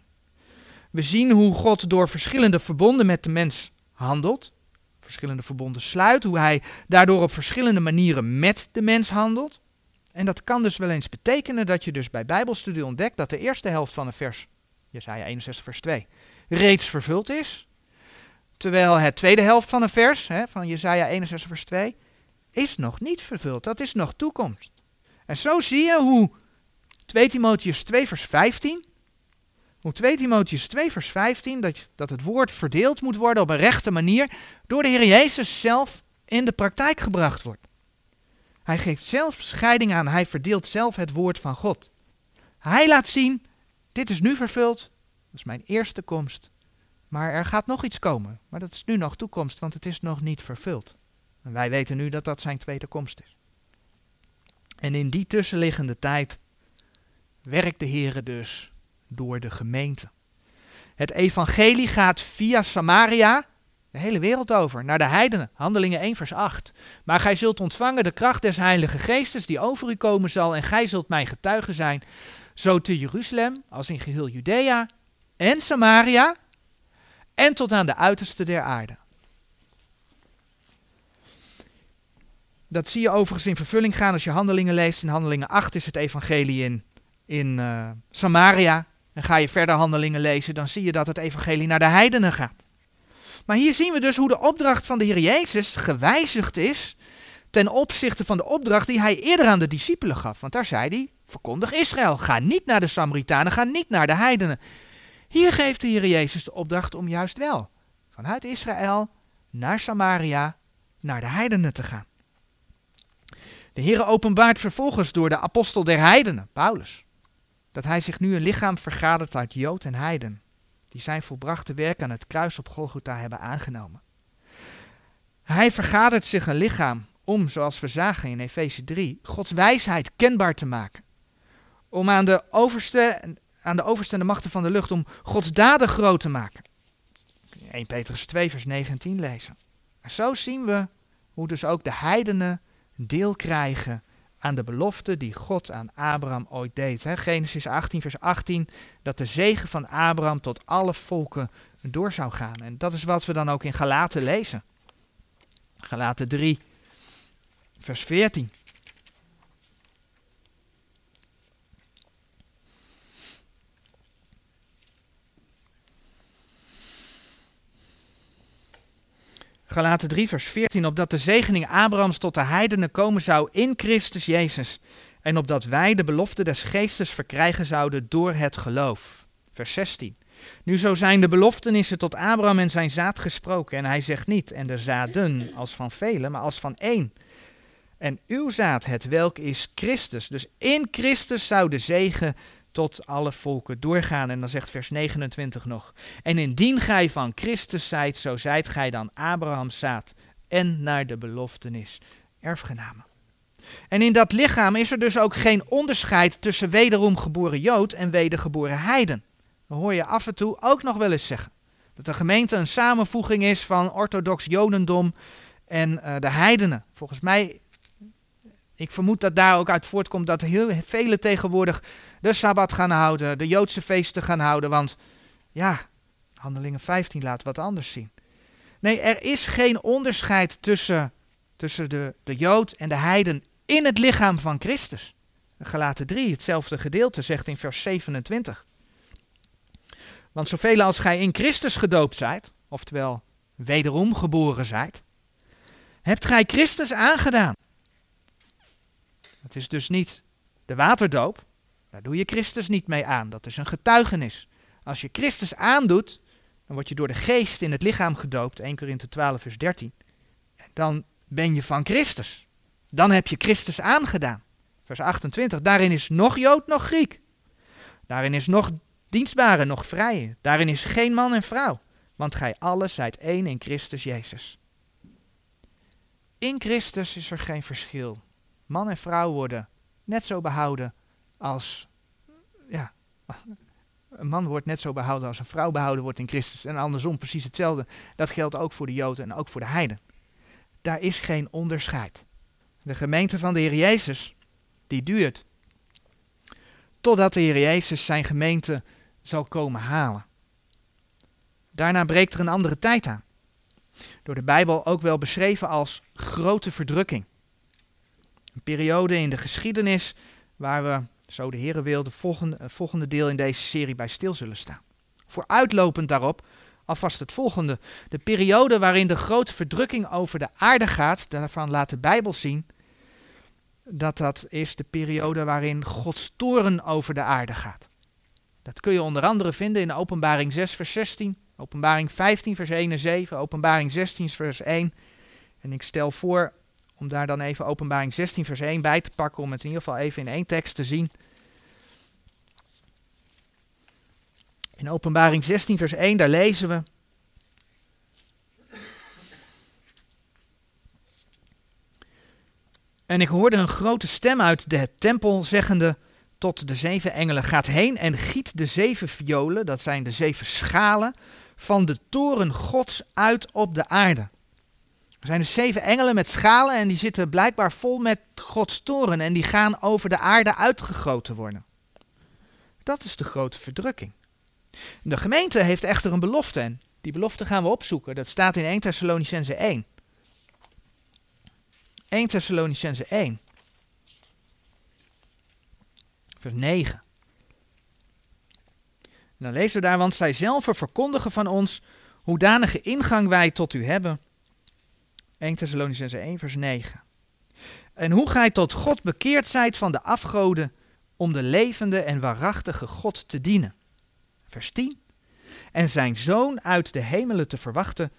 We zien hoe God door verschillende verbonden met de mens handelt, verschillende verbonden sluit, hoe hij daardoor op verschillende manieren met de mens handelt. En dat kan dus wel eens betekenen dat je dus bij Bijbelstudie ontdekt dat de eerste helft van een vers, Jesaja 61 vers 2, reeds vervuld is. Terwijl het tweede helft van een vers, hè, van Jesaja 61 vers 2, is nog niet vervuld. Dat is nog toekomst. En zo zie je hoe 2 Timotheus 2 vers 15, hoe 2 Timotheus 2 vers 15, dat, dat het woord verdeeld moet worden op een rechte manier, door de Heer Jezus zelf in de praktijk gebracht wordt. Hij geeft zelf scheiding aan, hij verdeelt zelf het woord van God. Hij laat zien, dit is nu vervuld, dat is mijn eerste komst. Maar er gaat nog iets komen, maar dat is nu nog toekomst, want het is nog niet vervuld. En wij weten nu dat dat zijn tweede komst is. En in die tussenliggende tijd werkt de Heer dus door de gemeente. Het evangelie gaat via Samaria de hele wereld over, naar de heidenen. Handelingen 1 vers 8. Maar gij zult ontvangen de kracht des heilige geestes die over u komen zal en gij zult mijn getuige zijn, zo te Jeruzalem als in geheel Judea en Samaria en tot aan de uiterste der aarde. Dat zie je overigens in vervulling gaan als je handelingen leest. In handelingen 8 is het evangelie in, in uh, Samaria. En ga je verder handelingen lezen, dan zie je dat het evangelie naar de heidenen gaat. Maar hier zien we dus hoe de opdracht van de Heer Jezus gewijzigd is ten opzichte van de opdracht die hij eerder aan de discipelen gaf. Want daar zei hij, verkondig Israël, ga niet naar de Samaritanen, ga niet naar de heidenen. Hier geeft de Heer Jezus de opdracht om juist wel vanuit Israël naar Samaria, naar de heidenen te gaan. De Heer openbaart vervolgens door de apostel der heidenen, Paulus, dat hij zich nu een lichaam vergadert uit Jood en heiden, die zijn volbrachte werk aan het kruis op Golgotha hebben aangenomen. Hij vergadert zich een lichaam om, zoals we zagen in Efeze 3, Gods wijsheid kenbaar te maken. Om aan de overste, aan de overste en de machten van de lucht, om Gods daden groot te maken. 1 Petrus 2 vers 19 lezen. En zo zien we hoe dus ook de heidenen deel krijgen aan de belofte die God aan Abraham ooit deed. Genesis 18, vers 18, dat de zegen van Abraham tot alle volken door zou gaan. En dat is wat we dan ook in Galaten lezen. Galaten 3, vers 14. Galaten 3, vers 14, opdat de zegening Abrahams tot de heidenen komen zou in Christus Jezus. En opdat wij de belofte des geestes verkrijgen zouden door het geloof. Vers 16. Nu zo zijn de beloftenissen tot Abraham en zijn zaad gesproken. En hij zegt niet, en de zaden als van velen, maar als van één. En uw zaad, het welk is Christus. Dus in Christus zou de zegen tot alle volken doorgaan. En dan zegt vers 29 nog. En indien gij van Christus zijt, zo zijt gij dan Abrahams zaad en naar de beloftenis erfgenamen. En in dat lichaam is er dus ook geen onderscheid tussen wederom geboren Jood en wedergeboren heiden. Dat hoor je af en toe ook nog wel eens zeggen. Dat de gemeente een samenvoeging is van orthodox Jodendom en uh, de heidenen. Volgens mij ik vermoed dat daar ook uit voortkomt dat heel vele tegenwoordig de Sabbat gaan houden, de Joodse feesten gaan houden, want ja, Handelingen 15 laat wat anders zien. Nee, er is geen onderscheid tussen, tussen de, de Jood en de Heiden in het lichaam van Christus. Gelaten 3, hetzelfde gedeelte, zegt in vers 27. Want zoveel als gij in Christus gedoopt zijt, oftewel wederom geboren zijt, hebt gij Christus aangedaan. Het is dus niet de waterdoop, daar doe je Christus niet mee aan, dat is een getuigenis. Als je Christus aandoet, dan word je door de geest in het lichaam gedoopt, 1 Korinthe 12 vers 13. Dan ben je van Christus. Dan heb je Christus aangedaan. Vers 28, daarin is nog Jood, nog Griek. Daarin is nog dienstbare, nog vrije. Daarin is geen man en vrouw, want gij allen zijt één in Christus Jezus. In Christus is er geen verschil. Man en vrouw worden net zo behouden als, ja, een man wordt net zo behouden als een vrouw behouden wordt in Christus. En andersom precies hetzelfde. Dat geldt ook voor de Joden en ook voor de Heiden. Daar is geen onderscheid. De gemeente van de Heer Jezus, die duurt totdat de Heer Jezus zijn gemeente zal komen halen. Daarna breekt er een andere tijd aan. Door de Bijbel ook wel beschreven als grote verdrukking. Periode in de geschiedenis waar we, zo de Heer wil, de volgende, volgende deel in deze serie bij stil zullen staan. Vooruitlopend daarop, alvast het volgende. De periode waarin de grote verdrukking over de aarde gaat, daarvan laat de Bijbel zien dat dat is de periode waarin Gods toren over de aarde gaat. Dat kun je onder andere vinden in Openbaring 6, vers 16, Openbaring 15, vers 1 en 7, Openbaring 16, vers 1. En ik stel voor om daar dan even Openbaring 16, vers 1 bij te pakken, om het in ieder geval even in één tekst te zien. In Openbaring 16, vers 1, daar lezen we. En ik hoorde een grote stem uit de tempel zeggende tot de zeven engelen: Gaat heen en giet de zeven violen, dat zijn de zeven schalen, van de toren Gods uit op de aarde. Er zijn dus zeven engelen met schalen en die zitten blijkbaar vol met Gods toren en die gaan over de aarde uitgegoten worden. Dat is de grote verdrukking. De gemeente heeft echter een belofte en die belofte gaan we opzoeken. Dat staat in 1 Thessalonicense 1. 1 Thessalonicense 1. Vers 9. En dan lezen we daar, want zij zelf verkondigen van ons hoedanige ingang wij tot u hebben. 1 Thessalonicense 1 vers 9. En hoe gij tot God bekeerd zijt van de afgoden om de levende en waarachtige God te dienen. Vers 10. En zijn zoon uit de hemelen te verwachten,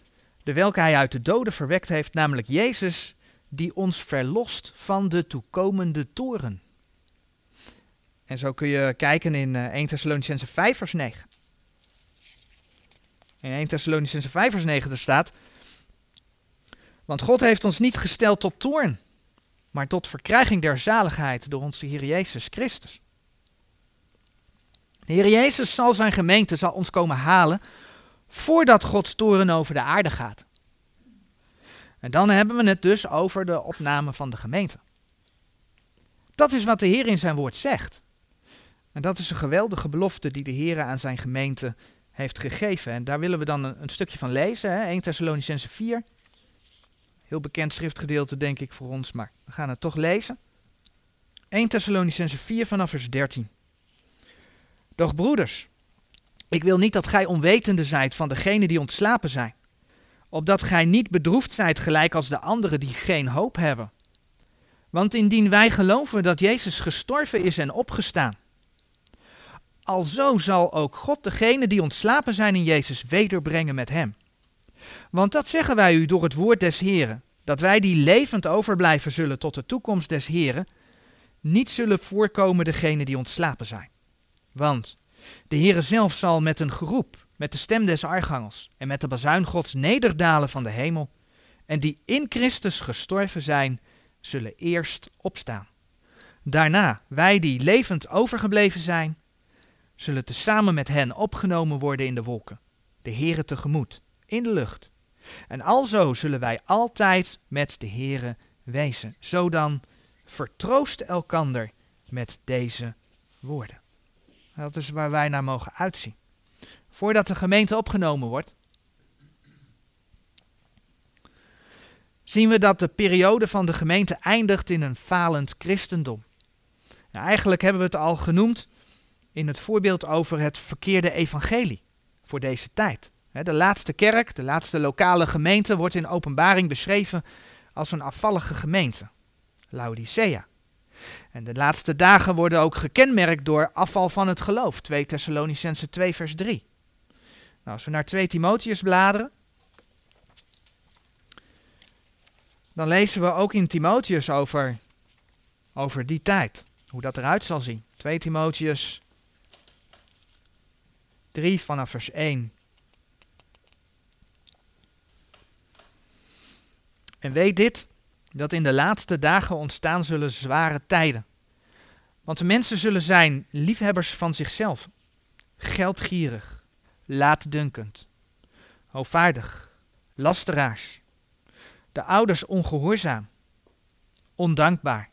de welke hij uit de doden verwekt heeft, namelijk Jezus, die ons verlost van de toekomende toren. En zo kun je kijken in 1 eh, Thessalonicense 5 vers 9. In 1 Thessalonicense 5 vers 9 er staat, want God heeft ons niet gesteld tot toorn, maar tot verkrijging der zaligheid door onze Heer Jezus Christus. De Heer Jezus zal zijn gemeente, zal ons komen halen voordat Gods toren over de aarde gaat. En dan hebben we het dus over de opname van de gemeente. Dat is wat de Heer in zijn woord zegt. En dat is een geweldige belofte die de Heer aan zijn gemeente heeft gegeven. En daar willen we dan een, stukje van lezen, hè? 1 Thessalonicense 4. Heel bekend schriftgedeelte denk ik voor ons, maar we gaan het toch lezen. 1 Thessalonicense 4 vanaf vers 13. Doch broeders, ik wil niet dat gij onwetende zijt van degenen die ontslapen zijn, opdat gij niet bedroefd zijt gelijk als de anderen die geen hoop hebben. Want indien wij geloven dat Jezus gestorven is en opgestaan, alzo zal ook God degenen die ontslapen zijn in Jezus wederbrengen met hem. Want dat zeggen wij u door het woord des Heren, dat wij die levend overblijven zullen tot de toekomst des Heren, niet zullen voorkomen degenen die ontslapen zijn. Want de Heere zelf zal met een geroep, met de stem des archangels en met de bazuin Gods nederdalen van de hemel, en die in Christus gestorven zijn, zullen eerst opstaan. Daarna, wij die levend overgebleven zijn, zullen tezamen met hen opgenomen worden in de wolken, de Heere tegemoet, in de lucht. En alzo zullen wij altijd met de Heere wezen. Zo dan vertroost elkander met deze woorden. Dat is waar wij naar mogen uitzien. Voordat de gemeente opgenomen wordt, zien we dat de periode van de gemeente eindigt in een falend christendom. Nou, eigenlijk hebben we het al genoemd in het voorbeeld over het verkeerde evangelie voor deze tijd. De laatste kerk, de laatste lokale gemeente, wordt in openbaring beschreven als een afvallige gemeente, Laodicea. En de laatste dagen worden ook gekenmerkt door afval van het geloof, 2 Thessalonicense 2 vers 3. Nou, als we naar 2 Timotheus bladeren, dan lezen we ook in Timotheus over, over die tijd, hoe dat eruit zal zien. 2 Timotheus 3 vanaf vers 1. En weet dit, dat in de laatste dagen ontstaan zullen zware tijden. Want de mensen zullen zijn liefhebbers van zichzelf, geldgierig, laatdunkend, hoogvaardig, lasteraars, de ouders ongehoorzaam, ondankbaar,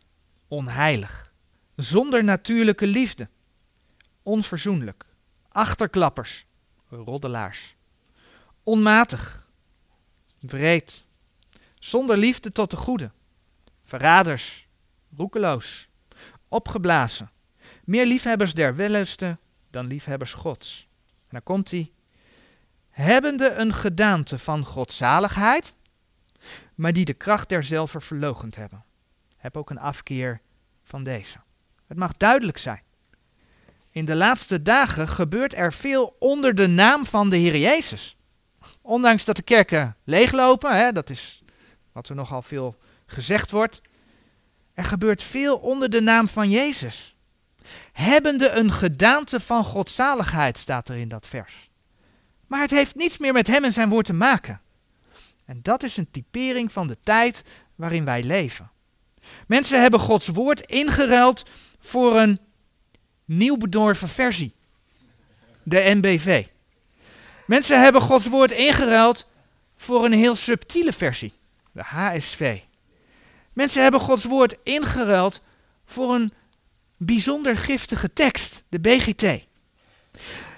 onheilig, zonder natuurlijke liefde, onverzoenlijk, achterklappers, roddelaars, onmatig, wreed, zonder liefde tot de goede, verraders, roekeloos, opgeblazen, meer liefhebbers der wellusten dan liefhebbers Gods. En dan komt hij, hebbende een gedaante van godzaligheid, maar die de kracht derzelver verlogend hebben. Heb ook een afkeer van deze. Het mag duidelijk zijn. In de laatste dagen gebeurt er veel onder de naam van de Heer Jezus. Ondanks dat de kerken leeglopen, hè, dat is wat er nogal veel gezegd wordt. Er gebeurt veel onder de naam van Jezus. Hebbende een gedaante van godzaligheid, staat er in dat vers. Maar het heeft niets meer met hem en zijn woord te maken. En dat is een typering van de tijd waarin wij leven. Mensen hebben Gods woord ingeruild voor een nieuw bedorven versie. De NBV. Mensen hebben Gods woord ingeruild voor een heel subtiele versie de HSV. Mensen hebben Gods woord ingeruild voor een bijzonder giftige tekst, de BGT.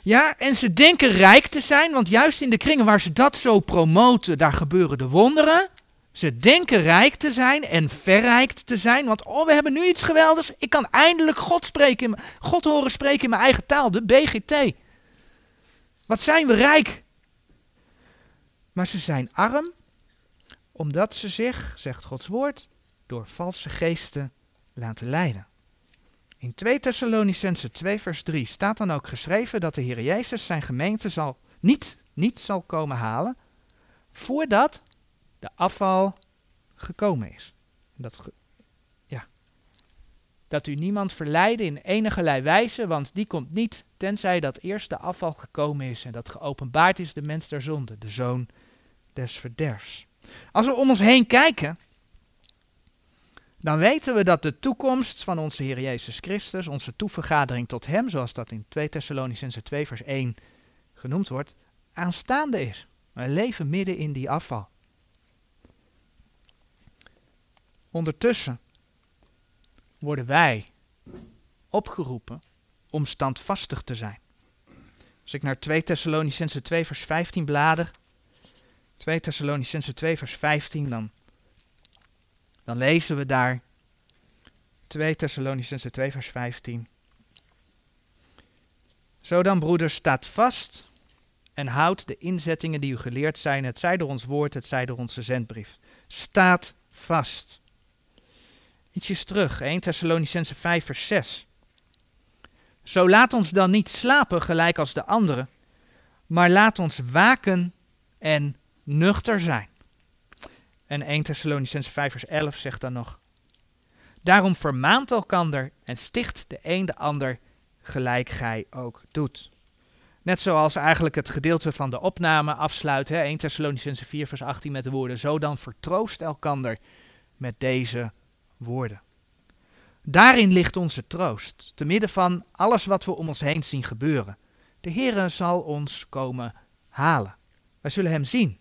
Ja, en ze denken rijk te zijn, want juist in de kringen waar ze dat zo promoten, daar gebeuren de wonderen. Ze denken rijk te zijn en verrijkt te zijn, want oh, we hebben nu iets geweldigs. Ik kan eindelijk God, spreken, God horen spreken in mijn eigen taal, de BGT. Wat zijn we rijk? Maar ze zijn arm omdat ze zich, zegt Gods woord, door valse geesten laten leiden. In 2 Thessalonicense 2 vers 3 staat dan ook geschreven dat de Heer Jezus zijn gemeente zal, niet, niet zal komen halen voordat de afval gekomen is. Dat, ja. dat u niemand verleiden in enige wijze, want die komt niet tenzij dat eerst de afval gekomen is en dat geopenbaard is de mens der zonde, de zoon des verderfs. Als we om ons heen kijken, dan weten we dat de toekomst van onze Heer Jezus Christus, onze toevergadering tot Hem, zoals dat in 2 Thessalonicense 2 vers 1 genoemd wordt, aanstaande is. We leven midden in die afval. Ondertussen worden wij opgeroepen om standvastig te zijn. Als ik naar 2 Thessalonicense 2 vers 15 blader, 2 Thessalonicense 2 vers 15, dan, dan lezen we daar 2 Thessalonicense 2 vers 15. Zo dan, broeders, staat vast en houd de inzettingen die u geleerd zijn, het zij door ons woord, het zij door onze zendbrief. Staat vast. Ietsjes terug, 1 Thessalonicense 5 vers 6. Zo laat ons dan niet slapen gelijk als de anderen, maar laat ons waken en nuchter zijn. En 1 Thessalonicense 5 vers 11 zegt dan nog. Daarom vermaant elkander en sticht de een de ander gelijk gij ook doet. Net zoals eigenlijk het gedeelte van de opname afsluit, hè, 1 Thessalonicense 4 vers 18 met de woorden, zo dan vertroost elkander met deze woorden. Daarin ligt onze troost, te midden van alles wat we om ons heen zien gebeuren. De Heere zal ons komen halen. Wij zullen Hem zien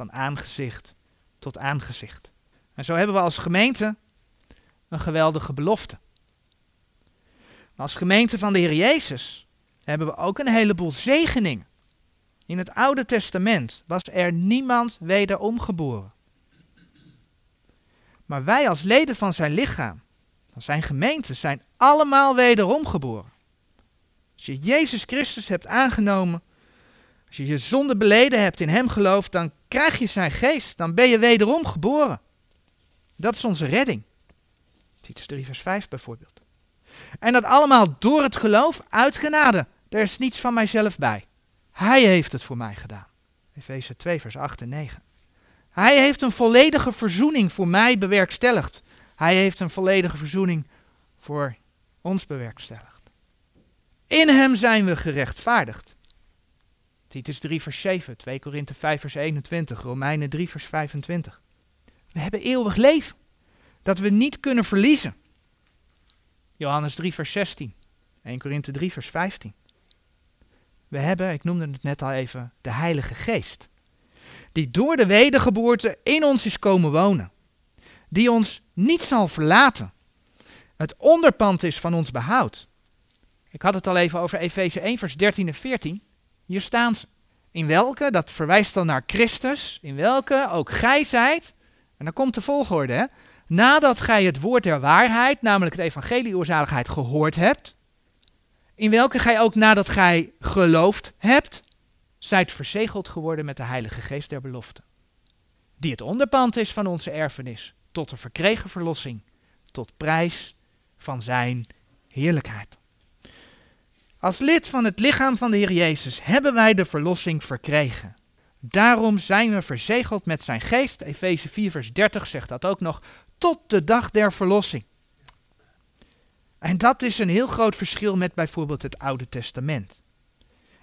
van aangezicht tot aangezicht. En zo hebben we als gemeente een geweldige belofte. Als gemeente van de Heer Jezus hebben we ook een heleboel zegeningen. In het Oude Testament was er niemand wederom geboren. Maar wij als leden van zijn lichaam, van zijn gemeente, zijn allemaal wederom geboren. Als je Jezus Christus hebt aangenomen, als je je zonde beleden hebt, in hem gelooft, dan krijg je zijn geest, dan ben je wederom geboren. Dat is onze redding. Titus 3 vers 5 bijvoorbeeld. En dat allemaal door het geloof uit genade. Er is niets van mijzelf bij. Hij heeft het voor mij gedaan. Efeze 2 vers 8 en 9. Hij heeft een volledige verzoening voor mij bewerkstelligd. Hij heeft een volledige verzoening voor ons bewerkstelligd. In hem zijn we gerechtvaardigd. Titus 3 vers 7, 2 Korinthe 5 vers 21, Romeinen 3 vers 25. We hebben eeuwig leven, dat we niet kunnen verliezen. Johannes 3 vers 16, 1 Korinthe 3 vers 15. We hebben, ik noemde het net al even, de Heilige Geest. Die door de wedergeboorte in ons is komen wonen. Die ons niet zal verlaten. Het onderpand is van ons behoud. Ik had het al even over Efeze 1, vers 13 en 14. Hier staan. In welke, dat verwijst dan naar Christus, in welke ook gij zijt. En dan komt de volgorde. Hè? Nadat gij het woord der waarheid, namelijk het evangelie oorzaligheid, gehoord hebt. In welke gij ook nadat gij geloofd hebt, zijt verzegeld geworden met de Heilige Geest der belofte. Die het onderpand is van onze erfenis, tot de verkregen verlossing, tot prijs van zijn heerlijkheid. Als lid van het lichaam van de Heer Jezus hebben wij de verlossing verkregen. Daarom zijn we verzegeld met zijn geest. Efeze 4 vers 30 zegt dat ook nog. Tot de dag der verlossing. En dat is een heel groot verschil met bijvoorbeeld het Oude Testament.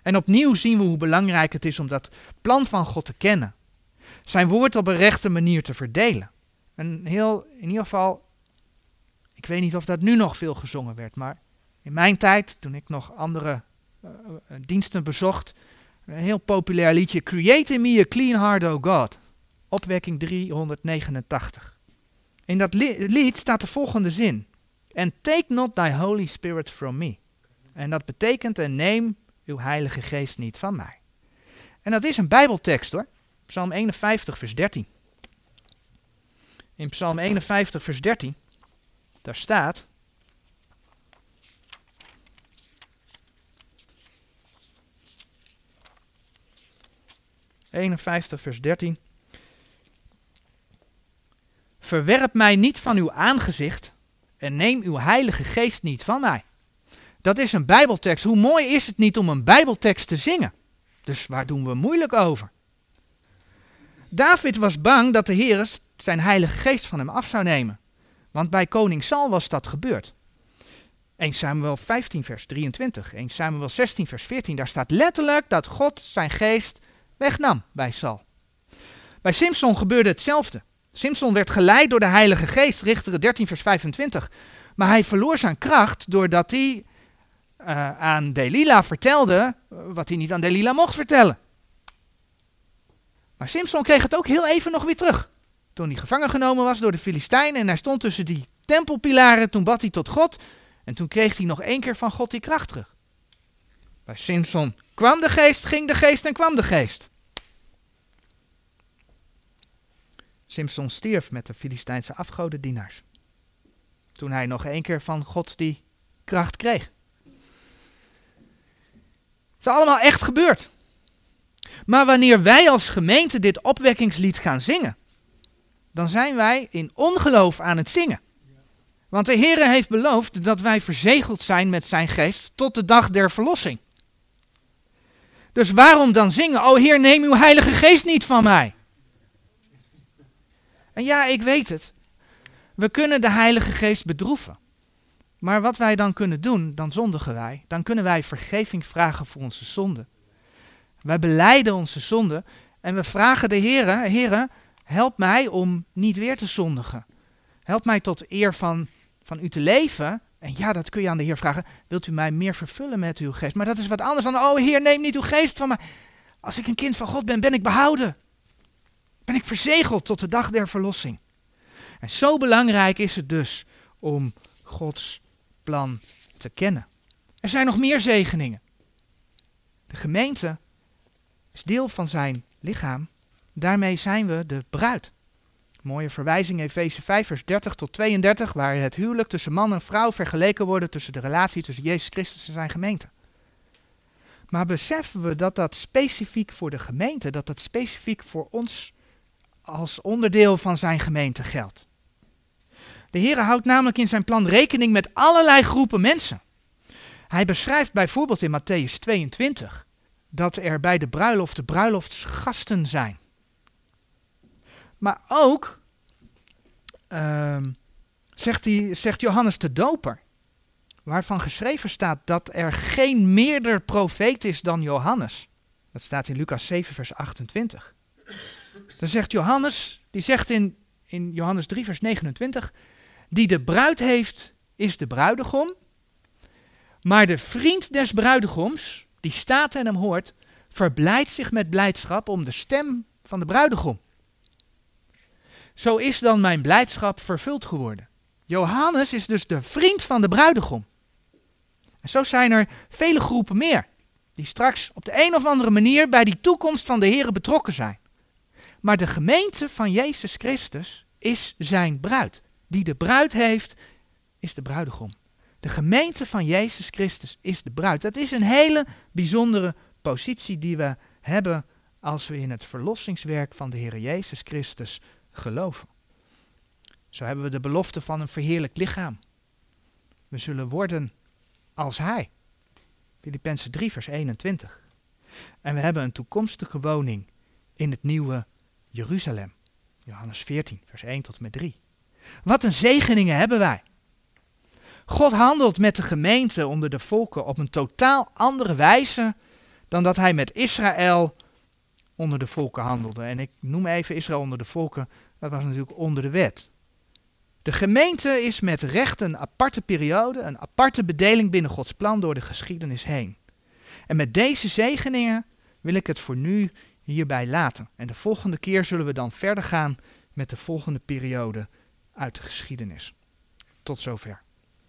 En opnieuw zien we hoe belangrijk het is om dat plan van God te kennen. Zijn woord op een rechte manier te verdelen. Een heel, in ieder geval, ik weet niet of dat nu nog veel gezongen werd, maar in mijn tijd, toen ik nog andere uh, diensten bezocht, een heel populair liedje, Create in me a clean heart, O God. Opwekking 389. In dat li lied staat de volgende zin. And take not thy Holy Spirit from me. En dat betekent, en neem uw Heilige Geest niet van mij. En dat is een Bijbeltekst hoor. Psalm 51, vers 13. In Psalm 51, vers 13, daar staat, 51, vers 13. Verwerp mij niet van uw aangezicht en neem uw heilige geest niet van mij. Dat is een Bijbeltekst. Hoe mooi is het niet om een Bijbeltekst te zingen? Dus waar doen we moeilijk over? David was bang dat de Heer zijn heilige geest van hem af zou nemen. Want bij koning Saul was dat gebeurd. 1 Samuel 15 vers 23, 1 Samuel 16 vers 14, daar staat letterlijk dat God zijn geest wegnam bij Saul. Bij Simpson gebeurde hetzelfde. Simpson werd geleid door de Heilige Geest, Richteren 13 vers 25. Maar hij verloor zijn kracht doordat hij uh, aan Delila vertelde wat hij niet aan Delila mocht vertellen. Maar Simpson kreeg het ook heel even nog weer terug. Toen hij gevangen genomen was door de Filistijnen en hij stond tussen die tempelpilaren, toen bad hij tot God en toen kreeg hij nog één keer van God die kracht terug. Bij Simpson kwam de geest, ging de geest en kwam de geest. Simpson stierf met de Filistijnse afgodendienaars. Toen hij nog één keer van God die kracht kreeg. Het is allemaal echt gebeurd. Maar wanneer wij als gemeente dit opwekkingslied gaan zingen, dan zijn wij in ongeloof aan het zingen. Want de Heer heeft beloofd dat wij verzegeld zijn met zijn geest tot de dag der verlossing. Dus waarom dan zingen? O Heer, neem uw Heilige Geest niet van mij. En ja, ik weet het. We kunnen de Heilige Geest bedroeven. Maar wat wij dan kunnen doen, dan zondigen wij. Dan kunnen wij vergeving vragen voor onze zonden. Wij beleiden onze zonden en we vragen de Heer, Heer, help mij om niet weer te zondigen. Help mij tot eer van, van u te leven en ja, dat kun je aan de Heer vragen. Wilt u mij meer vervullen met uw geest? Maar dat is wat anders dan, oh Heer, neem niet uw geest van mij. Als ik een kind van God ben, ben ik behouden. Ben ik verzegeld tot de dag der verlossing. En zo belangrijk is het dus om Gods plan te kennen. Er zijn nog meer zegeningen. De gemeente is deel van zijn lichaam. Daarmee zijn we de bruid. Mooie verwijzing Efeze 5 vers 30 tot 32 waar het huwelijk tussen man en vrouw vergeleken wordt tussen de relatie tussen Jezus Christus en zijn gemeente. Maar beseffen we dat dat specifiek voor de gemeente, dat dat specifiek voor ons als onderdeel van zijn gemeente geldt. De Heer houdt namelijk in zijn plan rekening met allerlei groepen mensen. Hij beschrijft bijvoorbeeld in Matthäus 22 dat er bij de bruiloft de bruiloftsgasten zijn. Maar ook uh, zegt, hij, zegt Johannes de Doper, waarvan geschreven staat dat er geen meerder profeet is dan Johannes. Dat staat in Lucas 7, vers 28. Dan zegt Johannes, die zegt in, in Johannes 3, vers 29, die de bruid heeft, is de bruidegom. Maar de vriend des bruidegoms, die staat en hem hoort, verblijdt zich met blijdschap om de stem van de bruidegom. Zo is dan mijn blijdschap vervuld geworden. Johannes is dus de vriend van de bruidegom. En zo zijn er vele groepen meer, die straks op de een of andere manier bij die toekomst van de Heer betrokken zijn. Maar de gemeente van Jezus Christus is zijn bruid. Die de bruid heeft, is de bruidegom. De gemeente van Jezus Christus is de bruid. Dat is een hele bijzondere positie die we hebben als we in het verlossingswerk van de Heer Jezus Christus geloven. Zo hebben we de belofte van een verheerlijk lichaam. We zullen worden als Hij. Filippenzen 3, vers 21. En we hebben een toekomstige woning in het nieuwe Jeruzalem. Johannes 14, vers 1 tot en met 3. Wat een zegeningen hebben wij. God handelt met de gemeente onder de volken op een totaal andere wijze dan dat hij met Israël onder de volken handelde. En ik noem even Israël onder de volken, dat was natuurlijk onder de wet. De gemeente is met recht een aparte periode, een aparte bedeling binnen Gods plan door de geschiedenis heen. En met deze zegeningen wil ik het voor nu hierbij laten. En de volgende keer zullen we dan verder gaan met de volgende periode uit de geschiedenis. Tot zover.